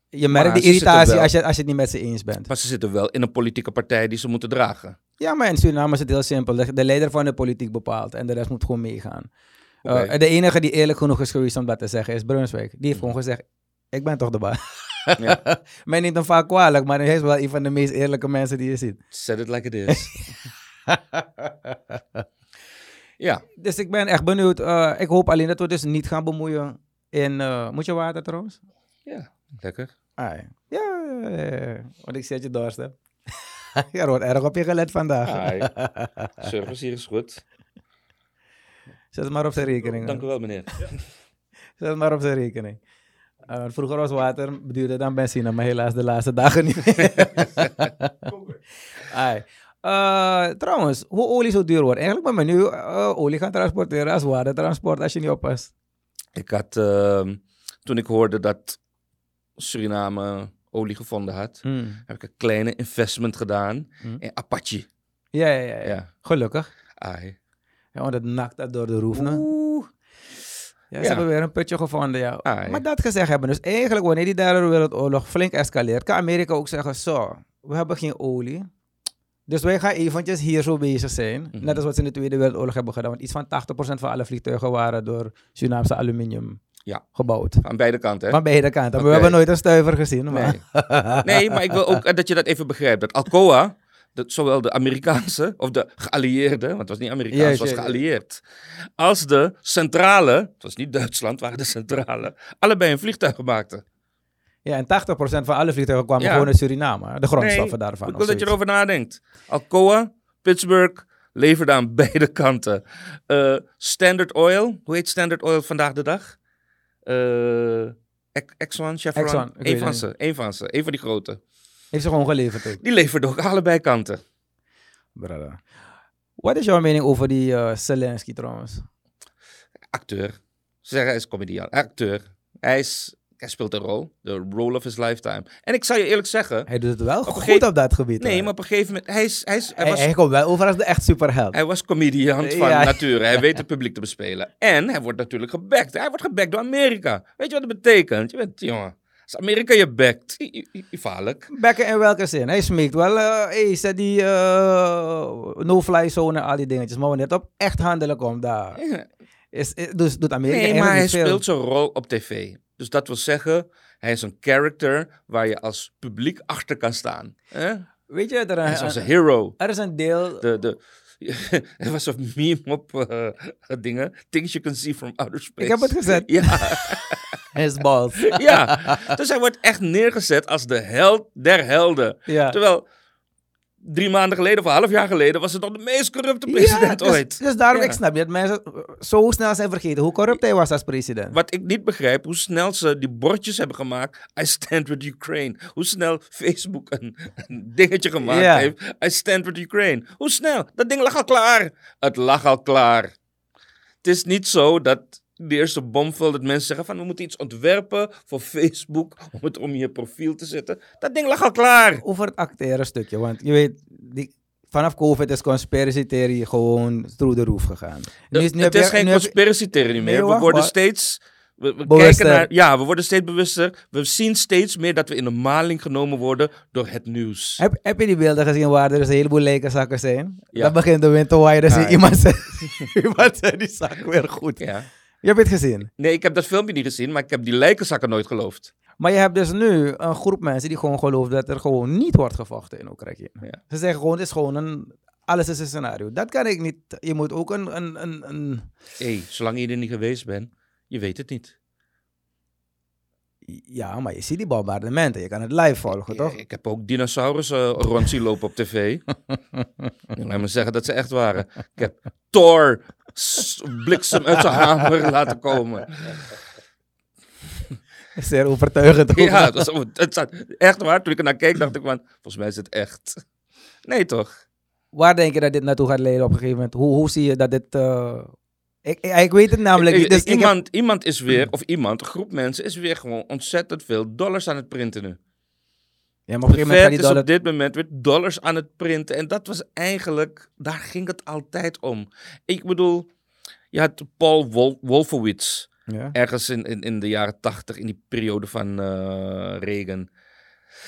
je merkt de irritatie als je, als je het niet met ze eens bent. Maar ze zitten wel in een politieke partij die ze moeten dragen. Ja, maar in Suriname is het heel simpel. De, de leider van de politiek bepaalt en de rest moet gewoon meegaan. Uh, Oké. de enige die eerlijk genoeg is geweest om dat te zeggen is Brunswijk. Die heeft gewoon gezegd, ik ben toch de baas. Ja. Men neemt hem vaak kwalijk, maar hij is wel een van de meest eerlijke mensen die je ziet. Set it like it is. ja, Dus ik ben echt benieuwd. Uh, ik hoop alleen dat we dus niet gaan bemoeien in... Uh, moet je water trouwens? ja, lekker. Ah, ja. Ja, ja, ja, want ik zet je dorst, hè. wordt erg op je gelet vandaag. Service hier is goed. Zet het maar op zijn rekening. Dank u wel, meneer. Zet het maar op zijn rekening. Uh, vroeger was water duurde dan benzine, maar helaas de laatste dagen niet meer. Ai. Uh, trouwens, hoe olie zo duur wordt. Eigenlijk ben ik nu uh, olie gaan transporteren als watertransport als je niet oppast. Ik had, uh, toen ik hoorde dat Suriname olie gevonden had, Hmm. heb ik een kleine investment gedaan Hmm. in Apache. Ja, ja, ja, ja. Gelukkig. Ai. Ja, want het nakt dat door de roef. Oeh. Ja, ze Ja. hebben weer een putje gevonden, ja. Ai. Maar dat gezegd hebben, dus eigenlijk wanneer die derde wereldoorlog flink escaleert, kan Amerika ook zeggen, zo, we hebben geen olie. Dus wij gaan eventjes hier zo bezig zijn. Mhm. Net als wat ze in de Tweede Wereldoorlog hebben gedaan. Want iets van 80% van alle vliegtuigen waren door Surinaamse aluminium Ja. gebouwd. Aan beide kanten, hè? Van beide kanten. Maar Oké. we hebben nooit een stuiver gezien. Maar... Nee. nee, maar ik wil ook dat je dat even begrijpt. Dat Alcoa, dat zowel de Amerikaanse of de geallieerden, want het was niet Amerikaans, het was geallieerd, als de centrale, het was niet Duitsland, waren de centrale, allebei een vliegtuig maakten. Ja, en 80% van alle vliegtuigen kwamen Ja. gewoon uit Suriname. De grondstoffen Nee, daarvan. Ik wil dat je erover nadenkt. Alcoa, Pittsburgh, leverde aan beide kanten. Eh, Standard Oil, hoe heet Standard Oil vandaag de dag? Ex- Exxon, Chevron? Exxon, het van ze, één van ze, één van die grote. Heeft ze gewoon geleverd ook. Die leverde ook allebei kanten. Brother. Wat is jouw mening over die eh, Zelensky trouwens? acteur. Ze zeggen hij is comedian. Acteur. Hij, is, hij speelt een rol. De role of his lifetime. En ik zal je eerlijk zeggen. Hij doet het wel goed gegeven- op dat gebied. Nee, maar op een gegeven moment. Hij, is, hij, is, hij, hij, was, hij komt wel over als de echt superheld. hij was comedian van Ja. nature. Hij weet het publiek te bespelen. En hij wordt natuurlijk gebackt. Hij wordt gebackt door Amerika. Weet je wat dat betekent? Je bent, jongen. Als Amerika je i- gevaarlijk. Bekken in welke zin? Hij smeekt wel, eh hey, zet die eh, no-fly zone en al die dingetjes. Maar wanneer het op echt handelen komt, daar is, is- dus doet Amerika Nee, maar hij speelt zijn rol op tv. Dus dat wil zeggen, hij is een character waar je als publiek achter kan staan. Weet je, er, Hij is een, als een hero. er is een deel... De, de, er was een meme op eh, dingen. Things you can see from outer space. Ik heb het gezet. Ja, His balls. ja. Dus hij wordt echt neergezet als de held der helden. ja. Terwijl drie maanden geleden of een half jaar geleden was het nog de meest corrupte president dus, ooit. Dus daarom, Ja. ik snap je dat mensen zo snel zijn vergeten hoe corrupt hij was als president. Wat ik niet begrijp, hoe snel ze die bordjes hebben gemaakt. I stand with Ukraine. Hoe snel Facebook een, een dingetje gemaakt Ja. heeft. I stand with Ukraine. Hoe snel? Dat ding lag al klaar. Het lag al klaar. Het is niet zo dat de eerste bom valt dat mensen zeggen van we moeten iets ontwerpen voor Facebook om het om je profiel te zetten. Dat ding lag al klaar. Over het acteren stukje, want je weet, die, vanaf COVID is conspiracy theory gewoon through the roof gegaan. Nu het is je- geen conspiracy theory meer. We worden steeds. We, kijken naar. Ja, we worden steeds bewuster. We zien steeds meer dat we in de maling genomen worden door het nieuws. Heb, heb je die beelden gezien waar er dus een heleboel lijkenzakken zijn? Ja. Dan begint de wind te waaien, dan zie je iemand iemand die zak weer goed. Ja. Je hebt het gezien. Nee, ik heb dat filmpje niet gezien, maar ik heb die lijkenzakken nooit geloofd. Maar je hebt dus nu een groep mensen die gewoon geloven dat er gewoon niet wordt gevochten in Oekraïne. Ja. Ze zeggen gewoon, het is gewoon een, alles is een scenario. Dat kan ik niet. Je moet ook een, een, een, een Hé, hey, zolang je er niet geweest bent, je weet het niet. ja, maar je ziet die bombardementen. Je kan het live volgen, toch? Ik, ik heb ook dinosaurussen rond zien lopen op tv. Laat me zeggen dat ze echt waren. Ik heb Thor bliksem uit zijn hamer laten komen. Zeer overtuigend. ook. Ja, het was, het was echt waar. Toen ik er naar keek, dacht ik van, volgens mij is het echt. Nee, toch? Waar denk je dat dit naartoe gaat leiden op een gegeven moment? Hoe, hoe zie je dat dit... eh, Ik, ik, ik weet het namelijk niet. Dus heb- iemand, iemand is weer, of iemand, een groep mensen, is weer gewoon ontzettend veel dollars aan het printen nu. Ja, maar op een Fed is dollar... op dit moment weer dollars aan het printen. En dat was eigenlijk, daar ging het altijd om. Ik bedoel, je had Paul Wol- Wolfowitz, Ja. ergens in, in, in de jaren tachtig, in die periode van eh, Reagan.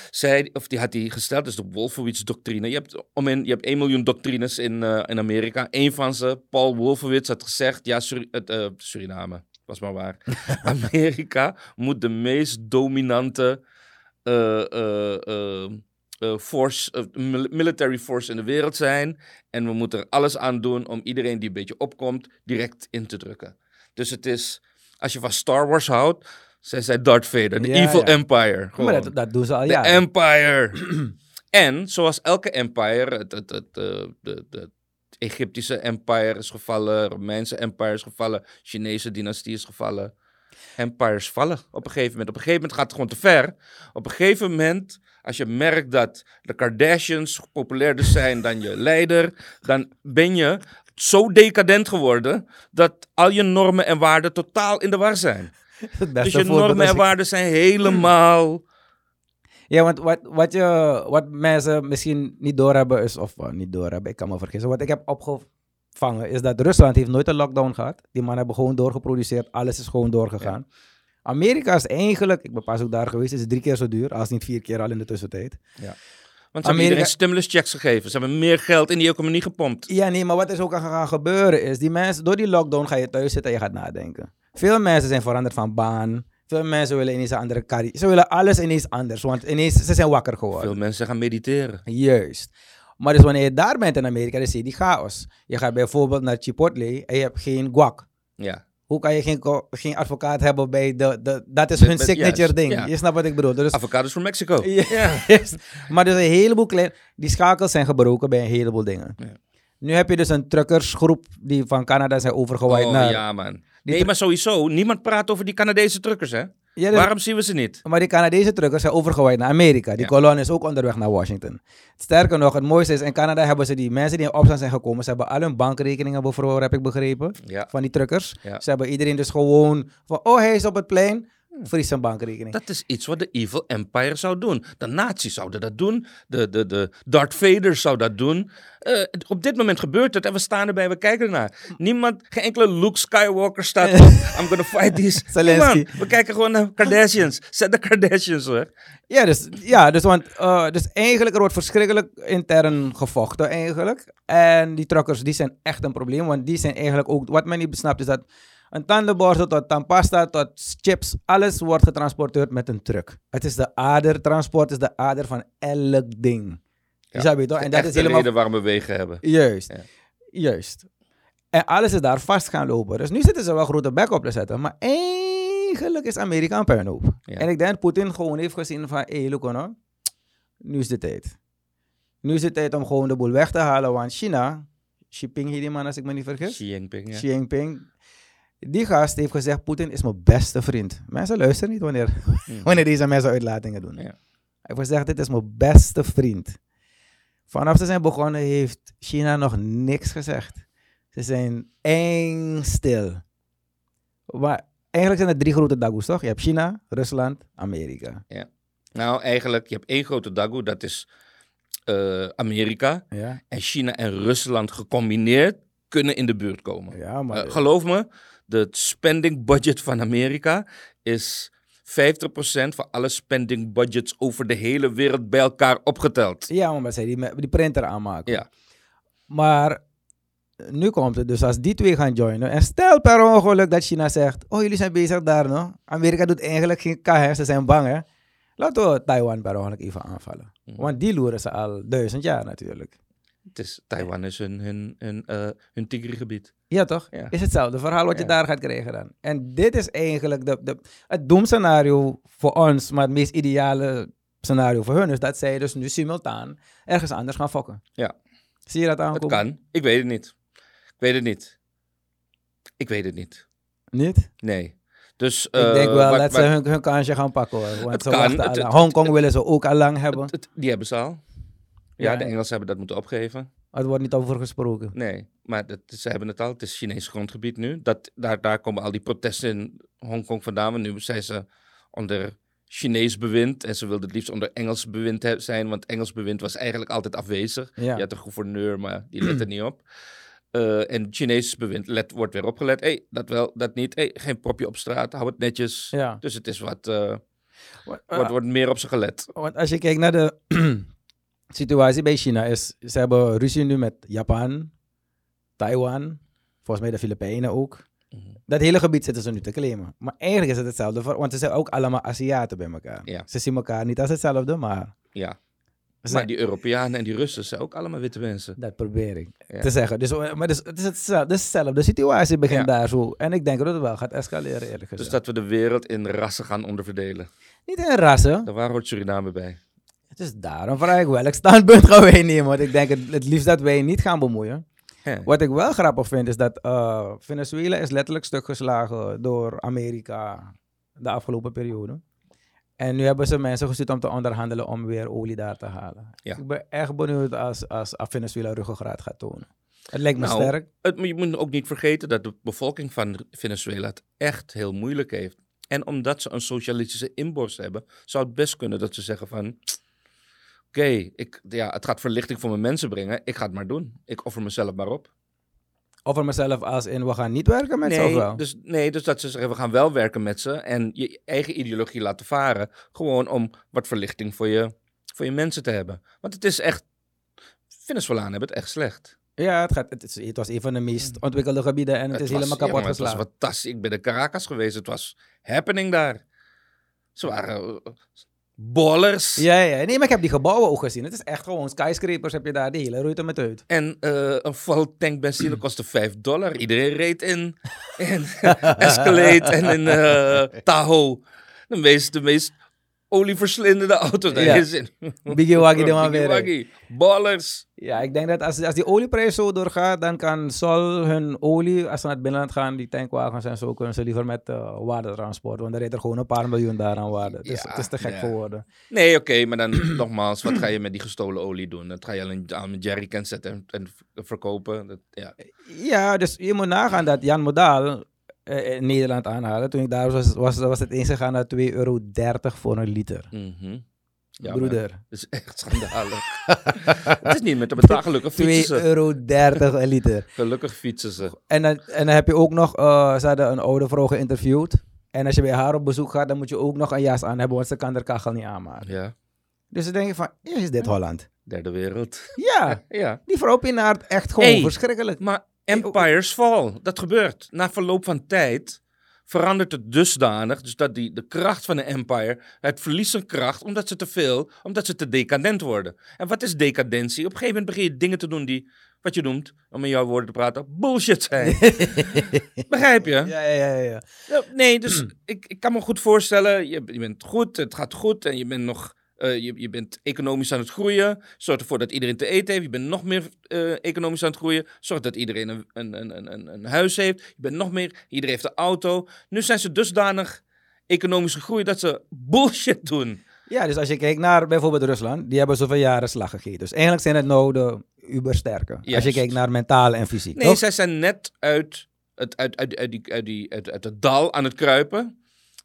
Zij, of die had hij gesteld, dus de Wolfowitz-doctrine. Je hebt, om in, je hebt 1 miljoen doctrines in, eh, in Amerika. Eén van ze, Paul Wolfowitz, had gezegd, ja, het, eh, Suriname, was maar waar. Amerika moet de meest dominante force, eh, mil- military force in de wereld zijn. En we moeten er alles aan doen om iedereen die een beetje opkomt, direct in te drukken. Dus het is, als je van Star Wars houdt, zij Darth Vader, de Ja, Evil ja. Empire. Maar dat, dat doen ze al De jaren. Empire. en zoals elke empire, het, het, het, eh, de, de Egyptische empire is gevallen, Romeinse empire is gevallen, Chinese dynastie is gevallen. Empires vallen op een gegeven moment. Op een gegeven moment gaat het gewoon te ver. Op een gegeven moment, als je merkt dat de Kardashians populairder zijn dan je leider, dan ben je zo decadent geworden dat al je normen en waarden totaal in de war zijn. Dus je normen en waarden zijn helemaal Ja, want wat, wat, je, wat mensen misschien niet doorhebben is, of eh, niet doorhebben, ik kan me vergissen. Wat ik heb opgevangen is dat Rusland heeft nooit een lockdown gehad. Die mannen hebben gewoon doorgeproduceerd, alles is gewoon doorgegaan. Amerika is eigenlijk, ik ben pas ook daar geweest, is drie keer zo duur, als niet vier keer al in de tussentijd. Want ze hebben Amerika- stimulus checks gegeven. Ze hebben meer geld in die economie gepompt. Ja, nee, maar wat is ook aan gaan gebeuren is, die mensen, door die lockdown ga je thuis zitten en je gaat nadenken. Veel mensen zijn veranderd van baan. Veel mensen willen ineens een andere carrière. Ze willen alles ineens anders, want ineens, ze zijn wakker geworden. Veel mensen gaan mediteren. Juist. Maar dus wanneer je daar bent in Amerika, dan zie je die chaos. Je gaat bijvoorbeeld naar Chipotle en je hebt geen guac. Ja. Hoe kan je geen, geen advocaat hebben bij de... de dat is hun signature juist, ding. Je snapt wat ik bedoel. Dus, Avocados from Mexico. ja, yes. Maar dus een heleboel klein... Die schakels zijn gebroken bij een heleboel dingen. Ja. Nu heb je dus een truckersgroep die van Canada zijn overgewaaid Oh naar... ja, man. Nee, maar sowieso. Niemand praat over die Canadese truckers, hè? Ja, dus- Waarom zien we ze niet? Maar die Canadese truckers zijn overgewaaid naar Amerika. Die Ja. kolonne is ook onderweg naar Washington. Sterker nog, het mooiste is, in Canada hebben ze die mensen die in opstand zijn gekomen, ze hebben al hun bankrekeningen bevroren, heb ik begrepen, Ja. van die truckers. Ze hebben iedereen dus gewoon van, oh hij is op het plein, Vries zijn bankrekening. Dat is iets wat de Evil Empire zou doen. De nazi's zouden dat doen. De, de, de Darth Vader zou dat doen. Eh, op dit moment gebeurt het en we staan erbij, we kijken ernaar. Niemand, geen enkele Luke Skywalker staat op. I'm gonna fight these. Niemand. We kijken gewoon naar Kardashians. Zet de Kardashians hoor. Ja, dus, ja, dus, want, eh, dus eigenlijk er wordt verschrikkelijk intern gevochten eigenlijk. En die truckers die zijn echt een probleem, want die zijn eigenlijk ook, wat men niet besnapt is dat een tandenborstel tot tandpasta tot chips, alles wordt getransporteerd met een truck. Het is de ader, transport is de ader van elk ding. Je zou weten, toch? En dat is helemaal reden waarom we wegen hebben. Juist. Ja. Juist. En alles is daar vast gaan lopen. Dus nu zitten ze wel grote bek op te zetten. Maar eigenlijk is Amerika een puinhoop. Ja. En ik denk dat Poetin gewoon heeft gezien van... Hé, hey, look Nu is de tijd. Nu is de tijd om gewoon de boel weg te halen. Want China... Xi Jinping heet die man als ik me niet vergis. Xi Jinping, ja. Xi Jinping. Die gast heeft gezegd... Poetin is mijn beste vriend. Mensen luisteren niet wanneer, Hmm. wanneer deze mensen uitlatingen doen. Ja. Hij heeft gezegd, dit is mijn beste vriend. Vanaf ze zijn begonnen heeft China nog niks gezegd. Ze zijn eng stil. Maar eigenlijk zijn er drie grote dagoes, toch? Je hebt China, Rusland, Amerika. Nou, eigenlijk, je hebt één grote dagoe, dat is eh, Amerika. Ja, En China en Rusland gecombineerd kunnen in de buurt komen. ja maar... Eh, geloof me, de spending budget van Amerika is 50% van alle spending budgets over de hele wereld bij elkaar opgeteld. ja, maar zij die, die printer aanmaken. Ja. Maar nu komt het dus als die twee gaan joinen. En stel per ongeluk dat China zegt: Oh, jullie zijn bezig daar, no? Amerika doet eigenlijk geen K, hè? Ze zijn bang, hè? Laten we Taiwan per ongeluk even aanvallen. Mhm. Want die loeren ze al duizend jaar natuurlijk. Het is, Taiwan is hun, hun, hun, eh, hun tigrigebied. Ja, toch? Ja. Is hetzelfde verhaal wat je Ja. daar gaat krijgen dan. En dit is eigenlijk de, de, het doemscenario voor ons, maar het meest ideale scenario voor hun is dat zij dus nu simultaan ergens anders gaan fokken. Ja. Zie je dat Het aankomen? kan. Ik weet het niet. Ik weet het niet. Ik weet het niet. Niet? Nee. Dus, Ik denk eh, wel wat- dat ze hun, hun kansje gaan pakken hoor. Want Het ze kan. Het- het- Hongkong willen ze ook al lang hebben. het- het- die hebben ze al. Ja, Ja. de Engelsen hebben dat moeten opgeven. Het wordt niet over gesproken. Nee, maar dat, ze hebben het al. Het is Chinees grondgebied nu. Dat, daar, daar komen al die protesten in Hongkong vandaan. Want nu zijn ze onder Chinees bewind. En ze wilden het liefst onder Engels bewind zijn. Want Engels bewind was eigenlijk altijd afwezig. Ja. Je had een gouverneur, maar die let er niet op. Eh, en Chinees bewind let, wordt weer opgelet. hey, dat wel, dat niet. hey, geen propje op straat, hou het netjes. Ja. Dus het is wat, Wa- wordt, wordt meer op ze gelet. Want als je kijkt naar de situatie bij China, is ze hebben ruzie nu met Japan, Taiwan, volgens mij de Filipijnen ook. Mhm. Dat hele gebied zitten ze nu te claimen. Maar eigenlijk is het hetzelfde, voor- want ze zijn ook allemaal Aziaten bij elkaar. Ja. Ze zien elkaar niet als hetzelfde, maar Ja. ze- Maar die Europeanen en die Russen zijn ook allemaal witte mensen. dat probeer ik Ja. te zeggen. Dus, maar dus, het is hetzelfde, dezelfde situatie begint Ja. daar zo. En ik denk dat het wel gaat escaleren, eerlijk gezegd. Dus dat we de wereld in rassen gaan onderverdelen. Niet in rassen. Daar waar hoort Suriname bij. Is daarom vraag ik welk standpunt gaan wij nemen. Want ik denk het, het liefst dat wij niet gaan bemoeien. Wat ik wel grappig vind is dat eh, Venezuela is letterlijk stuk geslagen door Amerika de afgelopen periode. En nu hebben ze mensen gestuurd om te onderhandelen om weer olie daar te halen. Ja. Ik ben echt benieuwd als, als, Venezuela ruggengraat gaat tonen. Het lijkt me Nou, sterk. Het, je moet ook niet vergeten dat de bevolking van Venezuela het echt heel moeilijk heeft. En omdat ze een socialistische inborst hebben, zou het best kunnen dat ze zeggen van... Oké, ik ja, het gaat verlichting voor mijn mensen brengen. Ik ga het maar doen. Ik offer mezelf maar op. Of voor mezelf als in, we gaan niet werken met ze of wel? dus, nee, dus dat ze zeggen, we gaan wel werken met ze. En je eigen ideologie laten varen. Gewoon om wat verlichting voor je, voor je mensen te hebben. Want het is echt... Venezolanen hebben het echt slecht. Ja, het, gaat, het, is, het was een van de meest ontwikkelde gebieden en het, is was- helemaal ja, kapot maar Het geslagen. was fantastisch. Ik ben in Caracas geweest. Het was happening daar. Ze waren ballers. Ja, ja, nee, maar ik heb die gebouwen ook gezien. Het is echt gewoon skyscrapers heb je daar, die hele ruimte met uit. En eh, een vol tank benzine kostte 5 dollar. Iedereen reed in, in Escalade en in eh Tahoe. De meest, de meest olieverslindende auto daar is in. Biggie Waggy de man weer. Ballers. Ja, ik denk dat als, als die olieprijs zo doorgaat, dan kan Sol hun olie, als ze naar het binnenland gaan, die tankwagens en zo, kunnen ze liever met uh, waardetransport. Want dan rijdt er gewoon een paar miljoen daar aan waarde. Het is, Ja, het is te gek ja. voor woorden. Nee, oké, maar dan nogmaals, wat ga je met die gestolen olie doen? Dat ga je alleen aan met jerrycans zetten en, verkopen. Dat, ja. Ja, dus je moet nagaan dat Jan Modaal in Nederland aanhalen. Toen ik daar was, was, was het eens gegaan naar 2,30 euro voor een liter. Mhm. Ja, Broeder. Dat is echt schandalig. het is niet met de betaal. Gelukkig 2,30 fietsen ze. euro een liter. Gelukkig fietsen ze. En dan, en dan heb je ook nog, eh, ze hadden een oude vrouw geïnterviewd. En als je bij haar op bezoek gaat, dan moet je ook nog een jas aan hebben, want ze kan de kachel niet aanmaken. Ja, Dus dan denk je van, is dit Holland? derde wereld. Ja, Ja. die vrouw pinaart echt gewoon Hey. verschrikkelijk. Maar empires fall, dat gebeurt. Na verloop van tijd verandert het dusdanig, dus dat die, de kracht van een empire, het verliest zijn kracht omdat ze te veel, omdat ze te decadent worden. En wat is decadentie? Op een gegeven moment begin je dingen te doen die, wat je noemt, om in jouw woorden te praten, bullshit zijn. Begrijp je? Ja, ja, ja, ja. Nee, dus ik, ik kan me goed voorstellen, je, je bent goed, het gaat goed en je bent nog... eh, je, je bent economisch aan het groeien. Zorg ervoor dat iedereen te eten heeft. Je bent nog meer eh, economisch aan het groeien. Zorg dat iedereen een, een, een, een, een huis heeft. Je bent nog meer. Iedereen heeft een auto. Nu zijn ze dusdanig economisch gegroeid dat ze bullshit doen. Ja, dus als je kijkt naar bijvoorbeeld Rusland, die hebben zoveel jaren slag gegeten. Dus eigenlijk zijn het nou de ubersterke. Als je kijkt naar mentaal en fysiek. Nee, toch? zij zijn net uit het, uit, uit, uit, die, uit, die, uit, uit het dal aan het kruipen.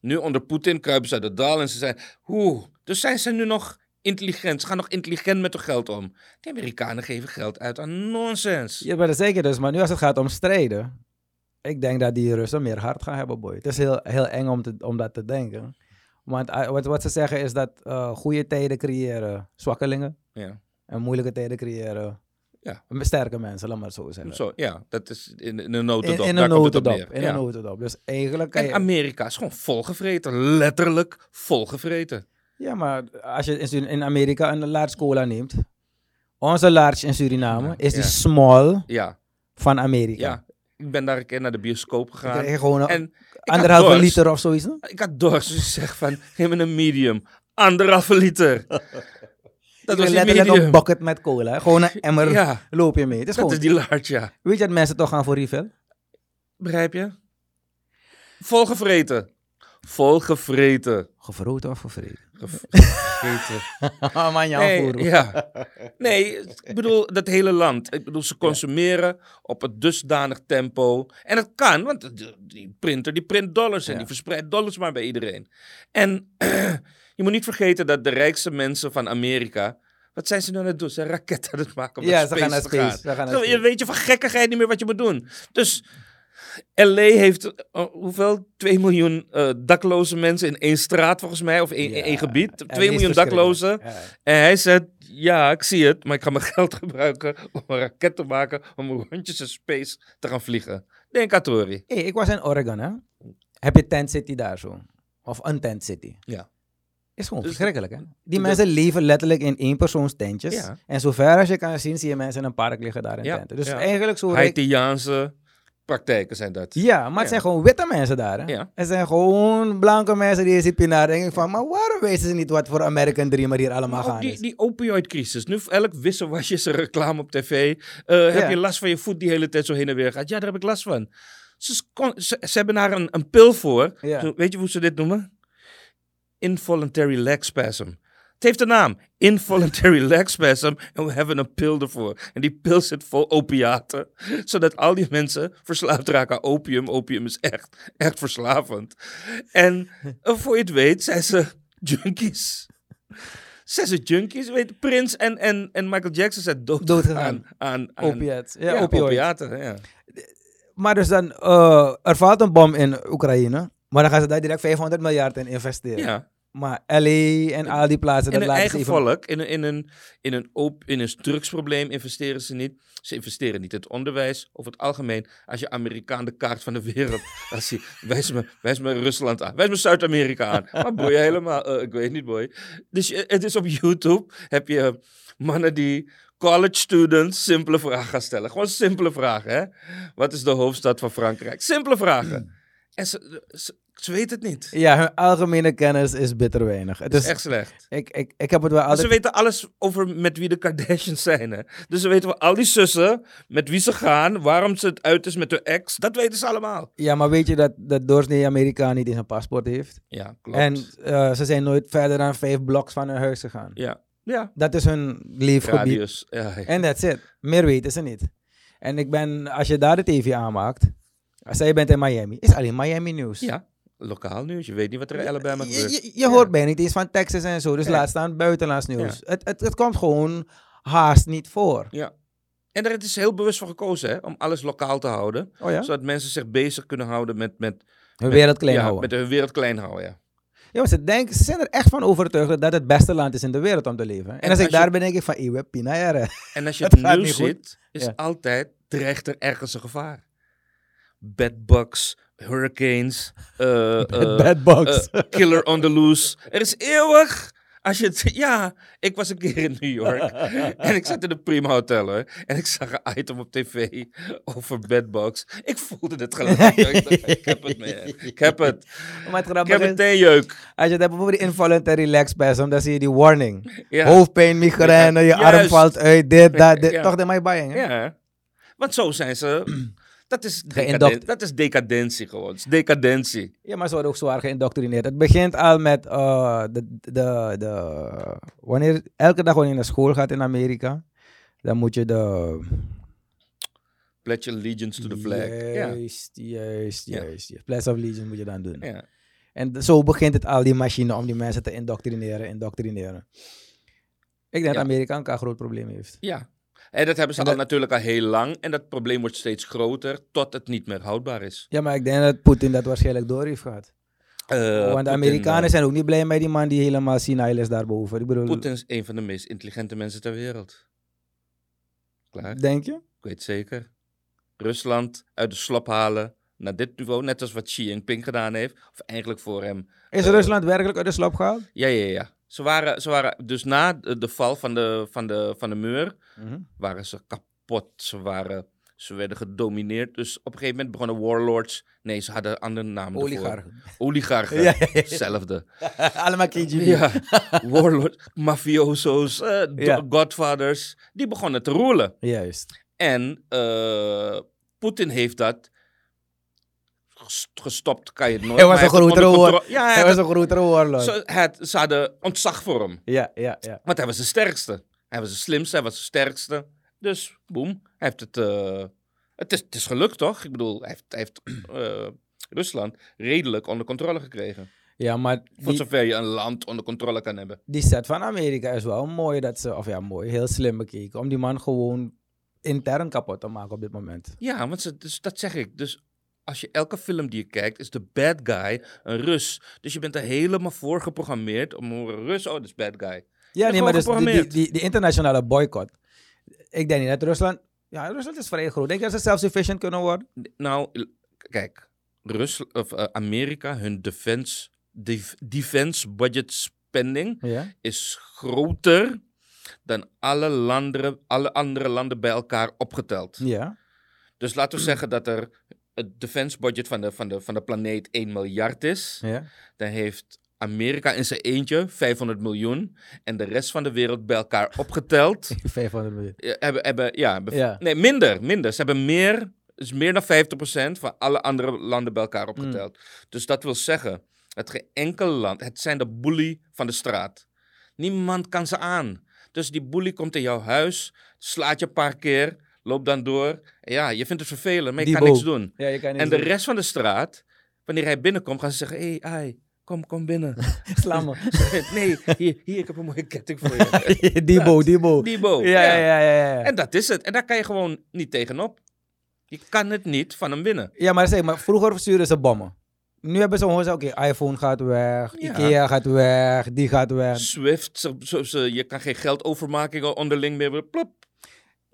Nu onder Poetin kruipen ze uit het dal en ze zijn... Oeh, dus zijn ze nu nog intelligent. Ze gaan nog intelligent met hun geld om. De Amerikanen geven geld uit aan nonsens. Je bent er zeker dus, maar nu als het gaat om strijden, ik denk dat die Russen meer hart gaan hebben, boy. Het is heel, heel eng om, te, om dat te denken. Want eh, wat, wat ze zeggen is dat eh, goede tijden creëren zwakkelingen Ja. en moeilijke tijden creëren Ja. sterke mensen, laat maar zo zeggen. Zo, ja, dat is in, in een notendop. in een notendop. In Ja. een notendop. Dus eigenlijk En. Amerika is gewoon volgevreten. Letterlijk volgevreten. Ja, maar als je in, in Amerika een large cola neemt, onze large in Suriname Ja, is die ja. small Ja, van Amerika. ja. Ik ben daar een keer naar de bioscoop gegaan. een En anderhalve liter of zoiets. Ik had dorst, dus ik zeg van, geef me een medium. Anderhalve liter. Dat was letterlijk medium. een bucket met cola. Gewoon een emmer Ja, loop je mee. Het is dat gewoon, is die large, ja. Weet je dat mensen toch gaan voor refill? Begrijp je? Volgevreten. Volgevreten. Gevroten of gevreten? Gevreten. Ah, man, jouw Nee, ja. nee, ik bedoel, dat hele land. Ik bedoel, ze consumeren op het dusdanig tempo. En dat kan, want die printer die print dollars en Ja. die verspreidt dollars maar bij iedereen. En je moet niet vergeten dat de rijkste mensen van Amerika... Wat zijn ze nu aan het doen? Ze zijn raketten aan het maken om Ja, naar ze gaan naar te space. gaan. Ze gaan naar Zo, Je weet je van gekkigheid niet meer wat je moet doen. Dus LA heeft eh, hoeveel? 2 miljoen eh, dakloze mensen in één straat volgens mij, of Ja, in één gebied. en 2 die is miljoen daklozen. Ja. En hij zegt, ja, ik zie het, maar ik ga mijn geld gebruiken om een raket te maken om rondjes in space te gaan vliegen. Denk aan. Hey, ik was in Oregon, hè. Heb je Tent City daar zo? Of een Tent City? Ja. Is gewoon Dus- verschrikkelijk, hè? Die dat- mensen leven letterlijk in éénpersoons tentjes. Ja. En zover als je kan zien, zie je mensen in een park liggen daar in Ja, tenten. Dus ja. eigenlijk zo... Haitiaanse praktijken zijn dat. Ja, maar het Ja. zijn gewoon witte mensen daar, hè? Ja. Het zijn gewoon blanke mensen die je ziet naar denk ik van, maar waarom weten ze niet wat voor American Dreamer hier allemaal gaan die, is? die opioidcrisis. Nu elk wisselwasje is reclame op tv. Eh, Heb Ja. je last van je voet die hele tijd zo heen en weer gaat? Ja, daar heb ik last van. Ze, ze, ze hebben daar een, een pil voor. Ja. Zo, weet je hoe ze dit noemen? Involuntary leg spasm. Het heeft een naam. Involuntary leg spasm. En we hebben een pil ervoor. En die pil zit vol opiaten. Zodat al die mensen verslaafd raken aan opium. Opium is echt, echt verslavend. En eh, voor je het weet zijn ze junkies. Zijn ze junkies? Weet, Prince en, en, en Michael Jackson zijn dood aan, aan. Ja, opiaten. Ja. Maar dus dan, eh, er valt een bom in Oekraïne, maar dan gaan ze daar direct 500 miljard in investeren. ja. Maar LA en al die plaatsen, In dat laten eigen ze even... volk, in een, in, een, in, een op, in een drugsprobleem investeren ze niet. Ze investeren niet in het onderwijs. Over het algemeen, als je Amerikaan de kaart van de wereld als je, wijs, me, wijs me Rusland aan, wijs me Zuid-Amerika aan. Maar boy, helemaal, eh, ik weet niet boy. Dus je- het is op YouTube, heb je mannen die college students simpele vragen gaan stellen. Gewoon simpele vragen, hè. Wat is de hoofdstad van Frankrijk? Simpele vragen. En ze, ze, ze weten het niet. Ja, hun algemene kennis is bitter weinig. Het is is, echt slecht. ik, ik, ik heb het wel altijd... Ze weten alles over met wie de Kardashians zijn. Hè? Dus ze weten wel al die zussen, met wie ze gaan, waarom ze het uit is met hun ex. Dat weten ze allemaal. Ja, maar weet je dat de doorsnee Amerikaan niet eens een paspoort heeft? Ja, klopt. En eh, ze zijn nooit verder dan vijf bloks van hun huis gegaan. ja, ja. Dat is hun leefgebied. Radius. Ja, ja. En that's it. Meer weten ze niet. En ik ben, als je daar de tv aanmaakt, Als jij bent in Miami, is alleen Miami nieuws. Ja, lokaal nieuws. Je weet niet wat er in Alabama gebeurt. je, je hoort bijna niet eens van Texas en zo. Dus laat staan buitenlands nieuws. Het, het, het komt gewoon haast niet voor. Ja. En daar is heel bewust voor gekozen, hè, om alles lokaal te houden. Oh ja? Zodat mensen zich bezig kunnen houden met, met, Hun wereld klein ja, houden. met hun wereld klein houden. Ja. Ja, maar ze, denken, ze zijn er echt van overtuigd dat dat het beste land is in de wereld om te leven. En, En als ik je- daar ben, denk ik van, eeuw, pina jaren. En als je Het nieuws ziet, is Ja. altijd, dreigt er ergens een gevaar. Bedbugs, hurricanes, eh, eh, Bedbugs. eh, killer on the loose. Er is eeuwig. Als je het, ja, ik was een keer in New York en ik zat in de Prima Hotel hoor, en ik zag een item op tv over bedbugs. Ik voelde het gelijk. ik, dacht, ik heb het, man. Ik heb het. maar het Ik heb meteen jeuk. als je het hebt over die involuntary leg spasm, dan zie je die warning. Ja. Hoofdpijn, migraine, je arm valt uit, dit, dat, dit. Ja. Toch de my buying, hè? Ja, want zo zijn ze. Dat is, Geïndoct- decaden, dat is decadentie gewoon. Het is decadentie. Ja, maar ze worden ook zwaar geïndoctrineerd. Het begint al met eh, de, de, de, wanneer, elke dag wanneer je naar school gaat in Amerika, dan moet je de... Pledge allegiance to the flag. Ja. Juist, juist, Ja. juist. Pledge of Allegiance moet je dan doen. Ja. En zo begint het al, die machine, om die mensen te indoctrineren, indoctrineren. Ik denk Ja. dat Amerika een groot probleem heeft. ja. En dat hebben ze En al dat- natuurlijk al heel lang. En dat probleem wordt steeds groter tot het niet meer houdbaar is. Ja, maar ik denk dat Poetin dat waarschijnlijk door heeft gehad. Eh, Want de Amerikanen eh, zijn ook niet blij met die man die helemaal senile is daarboven. Ik bedoel, Poetin is een van de meest intelligente mensen ter wereld. Klaar, denk je? ik weet zeker. Rusland uit de slop halen naar dit niveau, net als wat Xi Jinping gedaan heeft. Of eigenlijk voor hem. Is Eh, Rusland werkelijk uit de slop gehaald? Ja, ja, ja. Ze waren, ze waren dus na de, val van de, van, de, van de muur, waren ze kapot. Ze, waren, ze werden gedomineerd. Dus op een gegeven moment begonnen warlords. Nee, ze hadden een andere naam. Oligarchen. Oligarchen. Ja, ja, ja. Hetzelfde. Allemaal KGB. Ja, warlords, mafioso's, eh, godfathers. Die begonnen te roelen. Juist. En eh, Poetin heeft dat gestopt, kan je het nooit. Hij was een grotere onder oor. controle- Ja, hij was een grotere het- ze, het- ze hadden ontzag voor hem. Ja, ja, ja. Want hij was de sterkste. Hij was de slimste, hij was de sterkste. Dus, boem, hij heeft het... eh, het, is, het is gelukt, toch? Ik bedoel, hij heeft, hij heeft eh, Rusland redelijk onder controle gekregen. Ja, maar Voor zover je een land onder controle kan hebben. die set van Amerika is wel mooi dat ze, of ja, mooi, heel slim bekeken. Om die man gewoon intern kapot te maken op dit moment. Ja, want ze, dus, dat zeg ik. Dus als je elke film die je kijkt, is de bad guy een Rus. Dus je bent er helemaal voor geprogrammeerd om een Rus, oh, dat is bad guy. Ja, nee, maar dus die, die, geprogrammeerd. die, die internationale boycott. Ik denk niet dat Rusland... Ja, Rusland is vrij groot. Denk je dat ze self-sufficient kunnen worden? Nou, kijk, Rus, of, eh, Amerika, hun defense, def- defense budget spending Ja. is groter dan alle, landen, alle andere landen bij elkaar opgeteld. Ja. Dus laten we zeggen dat er het defense budget van de, van, de, van de planeet 1 miljard is. Ja. Dan heeft Amerika in zijn eentje 500 miljoen. En de rest van de wereld bij elkaar opgeteld. 500 miljoen. hebben, hebben, ja, hebben- Ja. Nee, minder, minder. Ze hebben meer, dus meer dan 50% van alle andere landen bij elkaar opgeteld. Dus dat wil zeggen, dat geen enkel land, het zijn de bully van de straat. Niemand kan ze aan. Dus die bully komt in jouw huis, slaat je een paar keer, loopt dan door. En ja, je vindt het vervelend, maar je Die kan niks doen. Ja, je kan niet En de doen. rest van de straat, wanneer hij binnenkomt, gaan ze zeggen: hé, hey, ai, kom, kom binnen. Sla me. nee, hier, hier, ik heb een mooie ketting voor je. Diebo, Diebo. Diebo. Ja, ja, ja, ja. ja. En dat is het. En daar kan je gewoon niet tegenop. Je kan het niet van hem winnen. Ja, maar zeg maar, vroeger stuurden ze bommen. Nu hebben ze gewoon gezegd, oké, iPhone gaat weg, Ja. Ikea gaat weg, die gaat weg. Swift, zo, zo, zo- je kan geen geldovermakingen onderling meer. Plop.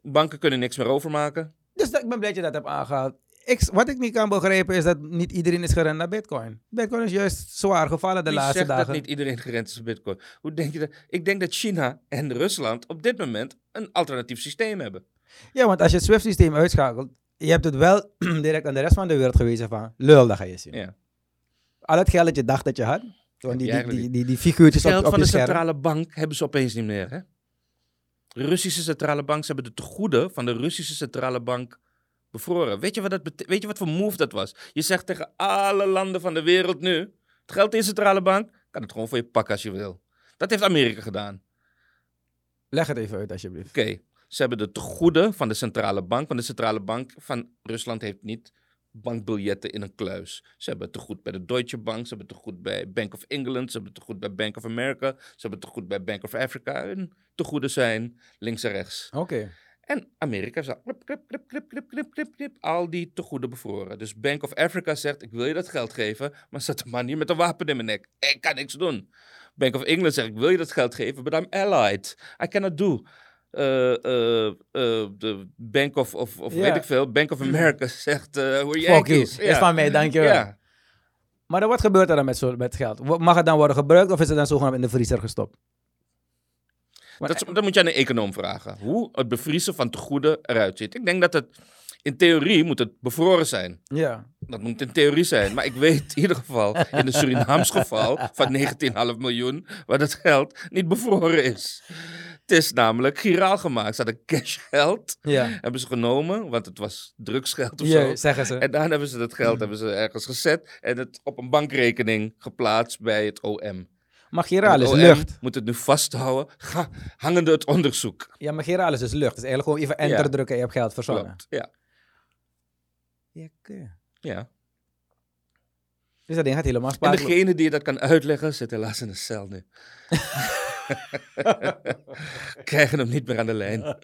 Banken kunnen niks meer overmaken. Dus dat, ik ben blij dat je dat hebt aangehaald. Ik, wat ik niet kan begrijpen is dat niet iedereen is gerend naar bitcoin. Bitcoin is juist zwaar gevallen de Wie laatste zegt dagen. dat niet iedereen gerend is op bitcoin? Hoe denk je dat? Ik denk dat China en Rusland op dit moment een alternatief systeem hebben. Ja, want als je het SWIFT-systeem uitschakelt, je hebt het wel direct aan de rest van de wereld gewezen van, lul, dat ga je zien. Ja. Al het geld dat je dacht dat je had, die, die, die, die, figuurtjes op, Geld op van je de scherm. centrale bank hebben ze opeens niet meer. Hè? Russische centrale bank, ze hebben de tegoeden van de Russische centrale bank bevroren. Weet je, wat dat Weet je wat voor move dat was? Je zegt tegen alle landen van de wereld nu: het geld in de centrale bank, kan het gewoon voor je pakken als je wil. Dat heeft Amerika gedaan. Leg het even uit, alsjeblieft. Oké, ze hebben de tegoeden van de centrale bank, want de centrale bank van Rusland heeft niet bankbiljetten in een kluis. Ze hebben het te goed bij de Deutsche Bank, ze hebben het te goed bij Bank of England, ze hebben het te goed bij Bank of America, ze hebben het te goed bij Bank of Africa. Hun tegoeden zijn links en rechts. Oké. En Amerika zegt, klip, klip, klip, klip, klip, klip, klip, klip, al die tegoeden bevroren. Dus Bank of Africa zegt, ik wil je dat geld geven, maar zet de man hier met een wapen in mijn nek. Ik kan niks doen. Bank of England zegt, ik wil je dat geld geven, but I'm allied. I cannot do. Eh, eh, eh, de Bank of, of, of weet ik veel, Bank of America zegt, eh hoe you. Yankees. Is van mij, dankjewel. Ja. Maar dan, wat gebeurt er dan met, zo, met geld? Mag het dan worden gebruikt of is het dan zogenaamd in de vriezer gestopt? Dat, dat moet je aan een econoom vragen. Hoe het bevriezen van tegoeden eruit ziet. Ik denk dat het, in theorie moet het bevroren zijn. Ja. Dat moet in theorie zijn. Maar ik weet in ieder geval, in een Surinaams geval van 19,5 miljoen, waar dat geld niet bevroren is. Het is namelijk giraal gemaakt. Ze hadden cashgeld, Ja. hebben ze genomen, want het was drugsgeld of Ja, zo. zeggen ze. En daarna hebben ze dat geld hebben ze ergens gezet en het op een bankrekening geplaatst bij het OM. Maar is OM lucht. moet het nu vasthouden, ga, hangende het onderzoek. Ja, maar giraal is dus lucht. Dus eigenlijk gewoon even enter Ja. drukken en je hebt geld verzonnen. Klopt, ja. Ja. Dus dat ding gaat helemaal En sparen. degene die je dat kan uitleggen, zit helaas in een cel nu. Krijgen hem niet meer aan de lijn.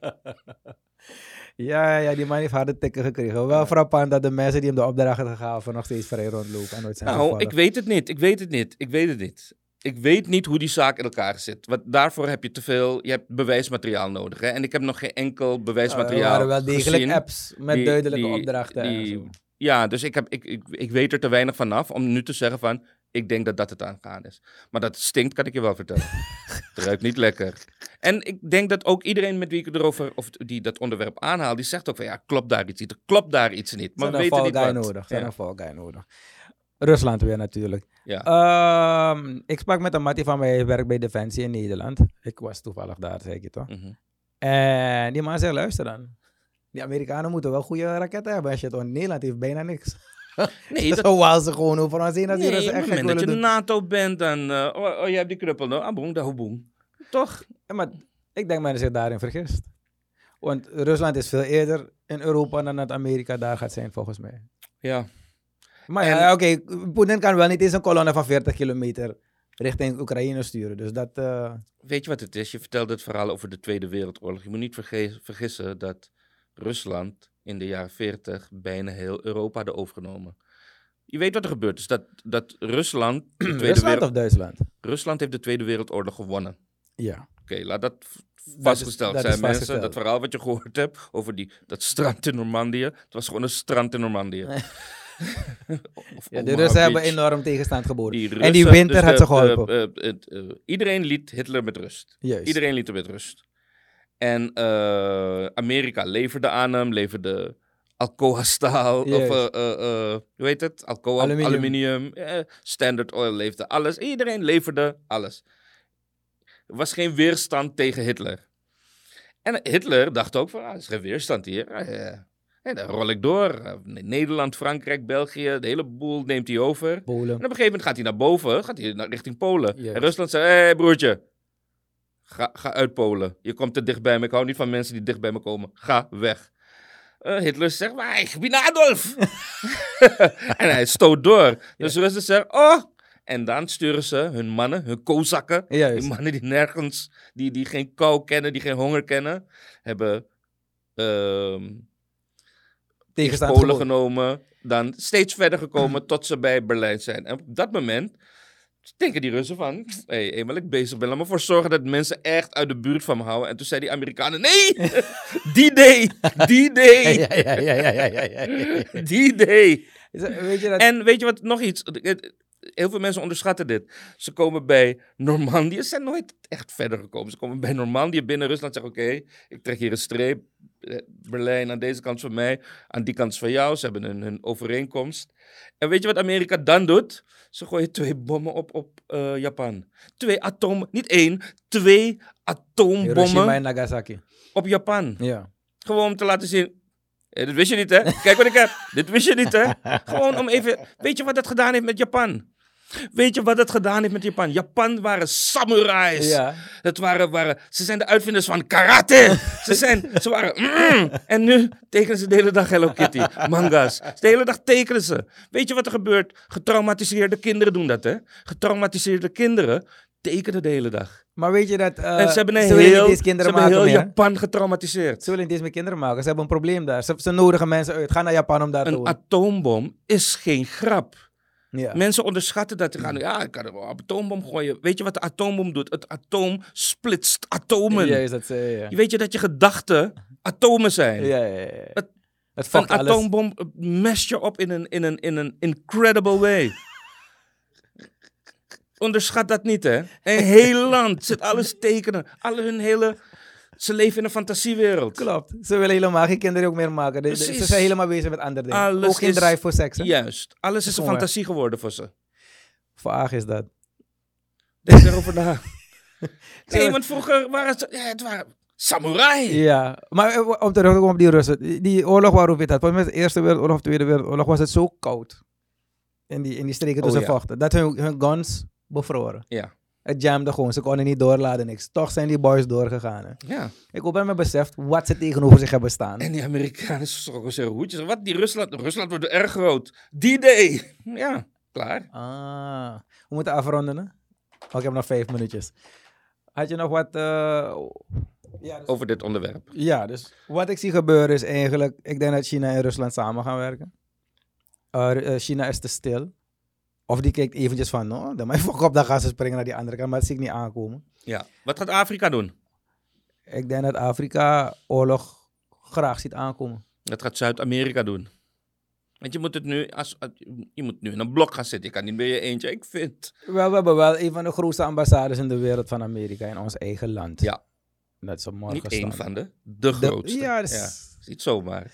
Ja, ja, die man heeft harde tikken gekregen. Wel frappant dat de mensen die hem de opdrachten gaven nog steeds vrij rondlopen en nooit zijn Nou, gevallen. ik weet het niet. Ik weet het niet. Ik weet het niet. Ik weet niet hoe die zaak in elkaar zit. Want daarvoor heb je te veel. Je hebt bewijsmateriaal nodig. Hè? En ik heb nog geen enkel Nou, er bewijsmateriaal. waren wel degelijk gezien apps met die- duidelijke die- opdrachten. en die- zo. Ja, dus ik, heb, ik, ik, ik weet er te weinig vanaf om nu te zeggen van. Ik denk dat dat het aangaan is. Maar dat stinkt, kan ik je wel vertellen. het ruikt niet lekker. En ik denk dat ook iedereen met wie ik erover, of die dat onderwerp aanhaalt, die zegt ook van ja, klopt daar iets niet, er klopt daar iets niet. Maar we weten niet wat. nodig. Zijn Ja. een nodig. Rusland weer natuurlijk. Ja. Ehm, ik sprak met een mattie van mij, hij werkt bij Defensie in Nederland. Ik was toevallig daar, zei ik je toch. Mhm. En die man zegt, luister dan. Die Amerikanen moeten wel goede raketten hebben. Als je het in Nederland heeft bijna niks. Nee, Dat dat, gewoon ze gewoon over ons heen als nee, Russen op echt gek dat je de. NATO bent, dan... eh, oh, oh, je hebt die kruppel, nou. Toch? Ja, maar ik denk dat men zich daarin vergist. Want Rusland is veel eerder in Europa dan dat Amerika daar gaat zijn, volgens mij. Ja. Maar En- ja, oké, Poetin kan wel niet eens een kolonne van 40 kilometer richting Oekraïne sturen. Dus dat... eh, Weet je wat het is? Je vertelde het verhaal over de Tweede Wereldoorlog. Je moet niet vergissen dat Rusland in de jaren 40 bijna heel Europa had overgenomen. Je weet wat er gebeurd is. Dat, dat Rusland, Rusland Wereld- of Duitsland? Rusland heeft de Tweede Wereldoorlog gewonnen. Ja. Oké, laat dat vastgesteld dat zijn, mensen. vastgesteld. Dat verhaal wat je gehoord hebt over die, dat strand in Normandië. Het was gewoon een strand in Normandië. Ja, de Russen hebben enorm tegenstand geboden. Die en die winter dus had de- ze geholpen. eh, het, eh, iedereen liet Hitler met rust. Juist. Iedereen liet hem met rust. En eh, Amerika leverde aan hem, leverde Alcoa-staal, of Juist. eh, eh, eh, hoe heet het? Alcoa, Aluminium. aluminium, eh, Standard Oil leverde alles. Iedereen leverde alles. Er was geen weerstand tegen Hitler. En Hitler dacht ook van, ah, er is geen weerstand hier. Eh, eh, dan rol ik door. Nederland, Frankrijk, België, de hele boel neemt hij over. En op een gegeven moment gaat hij naar boven, gaat hij naar, richting Polen. En Rusland zei, hé hey, broertje, ga, ga uit Polen. Je komt te dicht bij me, ik hou niet van mensen die dicht bij me komen. Ga weg. Eh, Hitler zegt, maar ik ben Adolf. en hij stoot door. Dus de Russen zeggen, oh. En dan sturen ze hun mannen, hun kozakken, die mannen die nergens, die, die geen kou kennen, die geen honger kennen, hebben Tegenstand Polen genomen, dan steeds verder gekomen tot ze bij Berlijn zijn. En op dat moment denken die Russen van, hé, hey, eenmaal ik bezig ben, laat me ervoor zorgen dat mensen echt uit de buurt van me houden. En toen zei die Amerikanen, nee, die day, die day, Ja, ja, ja, ja, ja, ja, ja, ja. die day. Weet je dat? En weet je wat, nog iets. Heel veel mensen onderschatten dit. Ze komen bij Normandië. Ze zijn nooit echt verder gekomen. Ze komen bij Normandië binnen Rusland. Zeggen: Oké, ik trek hier een streep. Eh, Berlijn aan deze kant van mij. Aan die kant van jou. Ze hebben een, een overeenkomst. En weet je wat Amerika dan doet? Ze gooien twee bommen op, op eh, Japan. Twee atoom... Niet één, twee Hiroshima atoombommen en Nagasaki. op Japan. Ja. Gewoon om te laten zien. dit wist je niet, hè? Kijk wat ik heb. dit wist je niet, hè? Gewoon om even. Weet je wat dat gedaan heeft met Japan? Weet je wat het gedaan heeft met Japan? Japan waren samurais. Ja. Dat waren, waren, ze zijn de uitvinders van karate. ze, zijn, ze waren... mm. En nu tekenen ze de hele dag Hello Kitty. Manga's. De hele dag tekenen ze. Weet je wat er gebeurt? Getraumatiseerde kinderen doen dat, hè? Getraumatiseerde kinderen tekenen de hele dag. Maar weet je dat... eh, en ze hebben, een heel, ze hebben heel meer. Japan getraumatiseerd. Ze willen niet eens meer kinderen maken. Ze hebben een probleem daar. Ze, ze nodigen mensen uit. Ga naar Japan om daar te Een atoombom is geen grap. Ja. Mensen onderschatten dat. Ze gaan, ja, ik kan er wel een atoombom gooien. Weet je wat de atoombom doet? Het atoom splitst atomen. Ja, is dat, eh, ja. Weet je dat je gedachten atomen zijn? Ja, ja, ja. Het- Het Een alles. atoombom mest je op in een, in, een, in een incredible way. Onderschat dat niet, hè? Een heel land zit alles tekenen. Alle hun hele... Ze leven in een fantasiewereld. Klopt. Ze willen helemaal geen kinderen ook meer maken. De- de- ze zijn helemaal bezig met andere dingen. Alles ook geen is- drive voor seks. Hè? Juist. Alles is een fantasie geworden voor ze. Vaag is dat. Denk erover na. Nee, want vroeger waren ze... Ja, het waren samurai. Ja, maar eh, om terug te komen op die Russen. Die, die oorlog waarover je het had. Volgens mij de Eerste Wereldoorlog of Tweede Wereldoorlog was het zo koud. In die, in die streken Oh, tussen ja. vochten. Dat hun, hun guns bevroren. Ja. Het jamde gewoon. Ze konden niet doorladen, niks. Toch zijn die boys doorgegaan. Hè. ja. Ik hoop dat men beseft wat ze tegenover zich hebben staan. En die Amerikanen schrokken zich hoedjes. Wat? Die Rusland... Rusland wordt erg groot. Die day. Ja, klaar. Ah, we moeten afronden, hè? Oh, ik heb nog vijf minuutjes. Had je nog wat... eh, Ja, dus, Over dit onderwerp. ja, dus wat ik zie gebeuren is eigenlijk... Ik denk dat China en Rusland samen gaan werken. Eh, eh, China is te stil. Of die kijkt eventjes van... Oh, dan maar op, dan gaan ze springen naar die andere kant. Maar dat zie ik niet aankomen. Ja. Wat gaat Afrika doen? Ik denk dat Afrika oorlog graag ziet aankomen. Dat gaat Zuid-Amerika doen. Want je moet het nu, als, je moet nu in een blok gaan zitten. Je kan niet meer je eentje. Ik vind. Wel, we hebben wel een van de grootste ambassades in de wereld van Amerika in ons eigen land. Ja. Dat is morgen niet één van de. De grootste. ja, dus- is niet zomaar.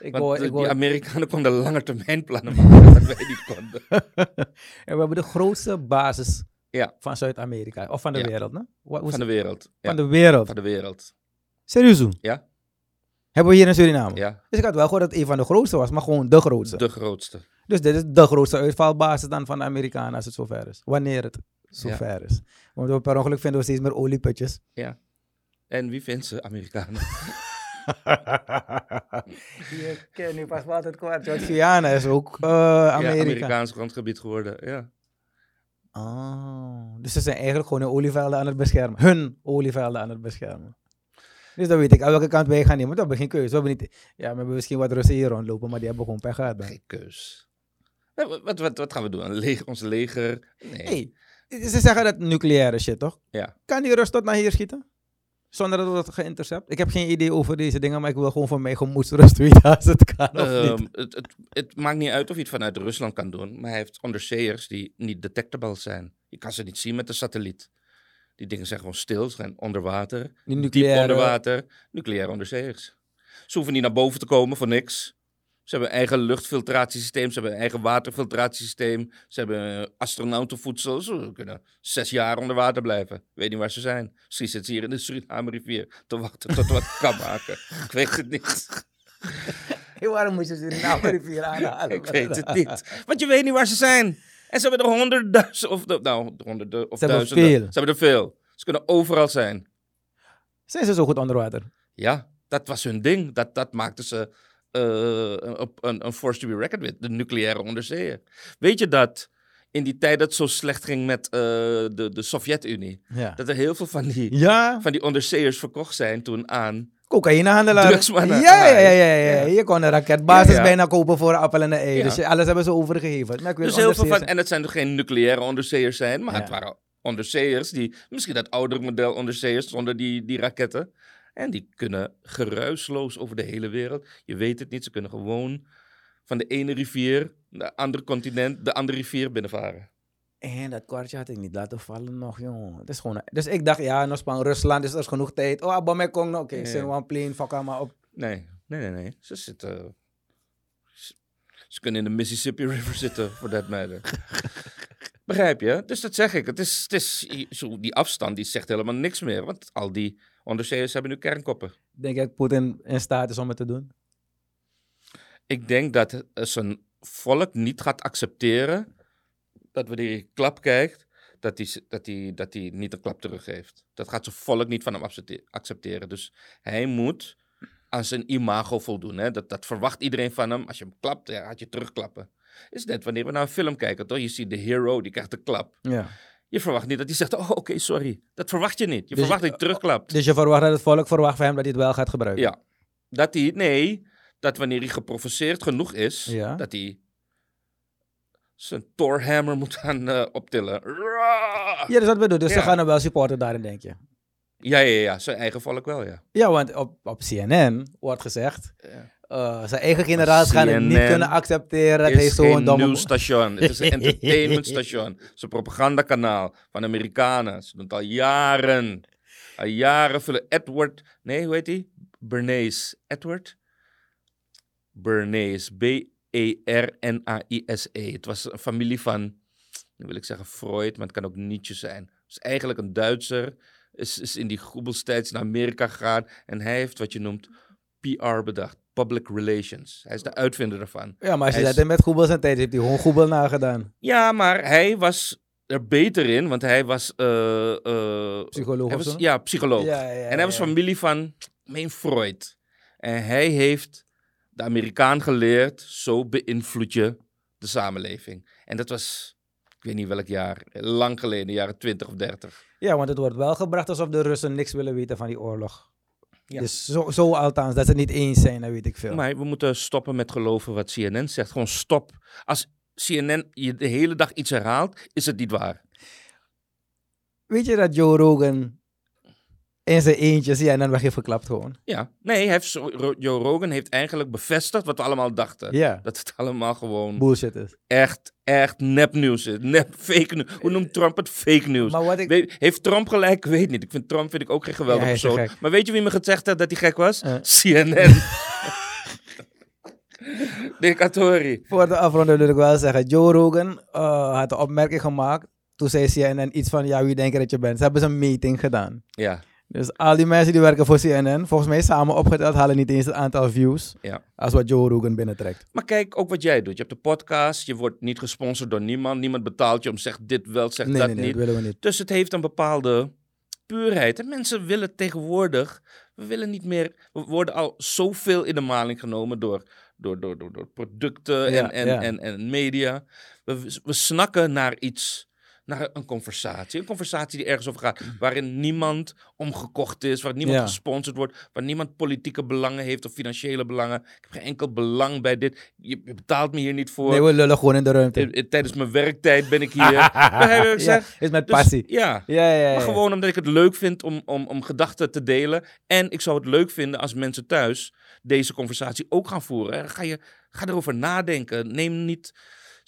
Ik Want hoor, de- ik hoor, die Amerikanen konden langetermijnplannen maken. dat wij niet konden. en we hebben de grootste basis Ja. van Zuid-Amerika. Of van de Ja. wereld, ne? Wat, Van de wereld. Ja, van de wereld. van de wereld. Serieus? Ja, Hebben we hier in Suriname? ja. Dus ik had wel gehoord dat het een van de grootste was, maar gewoon de grootste. De grootste. Dus dit is de grootste uitvalbasis dan van de Amerikanen als het zover is. Wanneer het zover is. Want we per ongeluk vinden we steeds meer olieputjes. Ja. En wie vindt ze? Amerikanen. Je kent nu pas wel altijd kwijt. George Guyana is ook eh, Ja, Amerika. Amerikaans grondgebied geworden. Ja. Oh, dus ze zijn eigenlijk gewoon hun olievelden aan het beschermen. Hun olievelden aan het beschermen. Dus dan weet ik aan welke kant wij gaan nemen. We hebben geen keuze. We hebben niet, ja, we hebben misschien wat Russen hier rondlopen, maar die hebben gewoon pech gehad. dan. Geen keus. Ja, Wat, wat, wat, wat gaan we doen? Een leger, ons leger? Nee. Hey, ze zeggen dat nucleaire shit, toch? Ja. Kan die Rus tot naar hier schieten? Zonder dat dat geïntercept? Ik heb geen idee over deze dingen, maar ik wil gewoon van mijn gemoedsrust weten als het kan of Ehm, niet. het, het, het maakt niet uit of je het vanuit Rusland kan doen, maar hij heeft onderzeeërs die niet detectable zijn. Je kan ze niet zien met de satelliet. Die dingen zijn gewoon stil, ze zijn onder water, Die diep nucleaire... onder water, nucleaire onderzeeërs. Ze hoeven niet naar boven te komen voor niks. Ze hebben een eigen luchtfiltratiesysteem, ze hebben een eigen waterfiltratiesysteem, ze hebben astronautenvoedsel. Ze kunnen zes jaar onder water blijven. Ik weet niet waar ze zijn. Misschien zitten ze hier in de Suriname rivier te wachten tot wat kan maken. Ik weet het niet. Hey, waarom moet je Suriname rivier aanhalen? Ik weet het niet. Want je weet niet waar ze zijn. En ze hebben er honderdduizend, of de- nou, honderden of Ze hebben veel. Ze hebben er veel. Ze kunnen overal zijn. Zijn ze zo goed onder water? Ja, dat was hun ding. Dat, dat maakte ze een, een force to be reckoned with. De nucleaire onderzeeër. Weet je dat in die tijd dat het zo slecht ging met eh, de, de Sovjet-Unie, Ja. dat er heel veel van die, Ja, van die onderzeeërs verkocht zijn toen aan... cocaïnehandelaar. Drugsmannen. Ja, ja, ja, ja, ja. Je kon een raketbasis Ja, bijna kopen voor appel en een ei. Ja. Dus alles hebben ze overgegeven. Maar ik wil Dus heel veel van, en het zijn er geen nucleaire onderzeeërs zijn, maar het waren onderzeeërs die, misschien dat oudere model onderzeeërs zonder die, die raketten. En die kunnen geruisloos over de hele wereld. Je weet het niet, ze kunnen gewoon van de ene rivier, de andere continent, de andere rivier binnenvaren. En dat kwartje had ik niet laten vallen nog, jongen. Het is gewoon... Dus ik dacht, ja, nog Span Rusland, dus er is genoeg tijd. Oh, nog. Oké, Ja. zin one plane, fuck maar op. Nee, nee, nee, nee. Ze zitten. Ze, ze kunnen in de Mississippi River zitten, voor dat matter. Begrijp je? Dus dat zeg ik. Het is, het is, zo, die afstand die zegt helemaal niks meer. Want al die onderzeeërs hebben nu kernkoppen. Denk ik dat Poetin in staat is om het te doen? Ik denk dat zijn volk niet gaat accepteren dat wanneer je klap kijkt, dat hij, dat, hij, dat hij niet een klap teruggeeft. Dat gaat zijn volk niet van hem accepte- accepteren. Dus hij moet aan zijn imago voldoen. Hè? Dat, dat verwacht iedereen van hem. Als je hem klapt, ja, gaat je terugklappen. Is net wanneer we naar een film kijken, toch? Je ziet de hero, die krijgt de klap. Ja. Je verwacht niet dat hij zegt, oh oké, sorry. Dat verwacht je niet. Je Dus- verwacht dat hij terugklapt. Dus je verwacht dat het volk verwacht van hem dat hij het wel gaat gebruiken. Ja. Dat hij, nee, dat wanneer hij geprovoceerd genoeg is, Ja. dat hij zijn Thorhammer moet gaan eh, optillen. Ja, dus dat bedoel. Dus ze Ja. gaan hem wel supporten daarin, denk je. Ja, ja, ja, zijn eigen volk wel, ja. Ja, want op, op CNN wordt gezegd... Ja. Eh, zijn eigen generaals gaan het niet kunnen accepteren dat Het hij is zo'n geen domme... nieuwsstation. Het is een entertainmentstation. Het is een propagandakanaal van Amerikanen. Ze doen het al jaren. Al jaren vullen Edward... Nee, hoe heet hij? Bernays. Edward? Bernays. B-E-R-N-A-I-S-E. E. Het was een familie van... Nu wil ik zeggen Freud, maar het kan ook Nietzsche zijn. Het is eigenlijk een Duitser. Is, is in die goebelstijds naar Amerika gegaan. En hij heeft wat je noemt PR bedacht. Public Relations. Hij is de uitvinder daarvan. Ja, maar als je Hij dat is- met Goebel zijn tijd heeft hij gewoon Goebel nagedaan. Ja, maar hij was er beter in, want hij was... eh, eh, Psycholoog hij was? Ja, psycholoog. Ja, ja, en hij was familie van, meen Freud. En hij heeft de Amerikaan geleerd, zo beïnvloed je de samenleving. En dat was, ik weet niet welk jaar, lang geleden, de jaren 20 of 30. Ja, want het wordt wel gebracht alsof de Russen niks willen weten van die oorlog. Ja. Dus zo, zo althans, dat ze niet eens zijn, dat weet ik veel. Maar we moeten stoppen met geloven wat CNN zegt. Gewoon stop. Als CNN je de hele dag iets herhaalt, is het niet waar. Weet je dat Joe Rogan in zijn eentje zie en dan werd je verklapt gewoon? Ja, nee, hij heeft, Joe Rogan heeft eigenlijk bevestigd wat we allemaal dachten. Ja, Dat het allemaal gewoon bullshit is. echt, echt nepnieuws is. Nep, fake nieuws. Hoe noemt Trump het? Fake nieuws. Maar wat ik... Weet- heeft Trump gelijk? Ik weet niet. Ik vind Trump vind ik ook geen geweldige Ja, persoon. gek. Maar weet je wie me gezegd heeft dat hij gek was? Eh. CNN. Dictatori. Voor de afronding wil ik wel zeggen, Joe Rogan eh, had een opmerking gemaakt. Toen zei CNN iets van, ja, wie denk je dat je bent? Ze hebben een meeting gedaan. Ja, Dus al die mensen die werken voor CNN, volgens mij samen opgeteld, halen niet eens het aantal views ja. als wat Joe Rogan binnentrekt. Maar kijk ook wat jij doet. Je hebt de podcast. Je wordt niet gesponsord door niemand. Niemand betaalt je om zeg dit wel, zeg Nee, dat nee, nee, niet. dat willen we niet. Dus het heeft een bepaalde puurheid. En mensen willen tegenwoordig, we willen niet meer, we worden al zoveel in de maling genomen door, door, door, door, door producten Ja, en, en, ja. en, en media. We, we snakken naar iets, naar een conversatie. Een conversatie die ergens over gaat, waarin niemand omgekocht is, waar niemand Ja. gesponsord wordt, waar niemand politieke belangen heeft of financiële belangen. Ik heb geen enkel belang bij dit. Je, je betaalt me hier niet voor. Nee, we lullen gewoon in de ruimte. Eh, eh, Tijdens mijn werktijd ben ik hier. Ja, is met Dus, passie. ja, Ja, ja, ja. maar gewoon omdat ik het leuk vind om, om, om gedachten te delen. En ik zou het leuk vinden als mensen thuis deze conversatie ook gaan voeren. Ga, je, ga erover nadenken. Neem niet...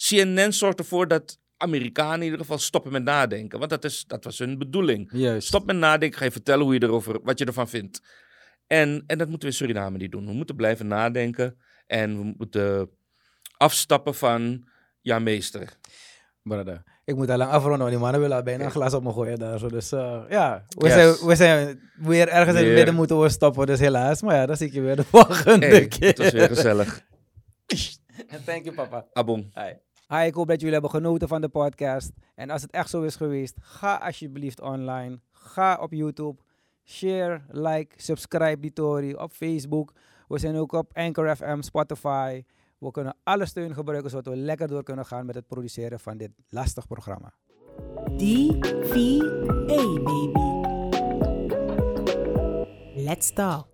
CNN zorgt ervoor dat Amerikanen in ieder geval stoppen met nadenken. Want dat, is, dat was hun bedoeling. Juist. Stop met nadenken. Ga je vertellen hoe je erover, wat je ervan vindt. En, en dat moeten we in Suriname niet doen. We moeten blijven nadenken. En we moeten afstappen van... Ja, meester. Brother. Ik moet al lang afronden, want die mannen willen bijna een glas op me gooien daar. Zo. Dus eh, ja, we, Yes. zijn, we zijn weer ergens in het midden moeten we stoppen. Dus helaas. Maar ja, dan zie ik je weer de volgende Hey, keer. het was weer gezellig. Thank you, papa. Abon. Hi. Hi, ik hoop dat jullie hebben genoten van de podcast. En als het echt zo is geweest, ga alsjeblieft online. Ga op YouTube. Share, like, subscribe die Tory op Facebook. We zijn ook op Anchor FM, Spotify. We kunnen alle steun gebruiken zodat we lekker door kunnen gaan met het produceren van dit lastig programma. DVA, baby. Let's talk.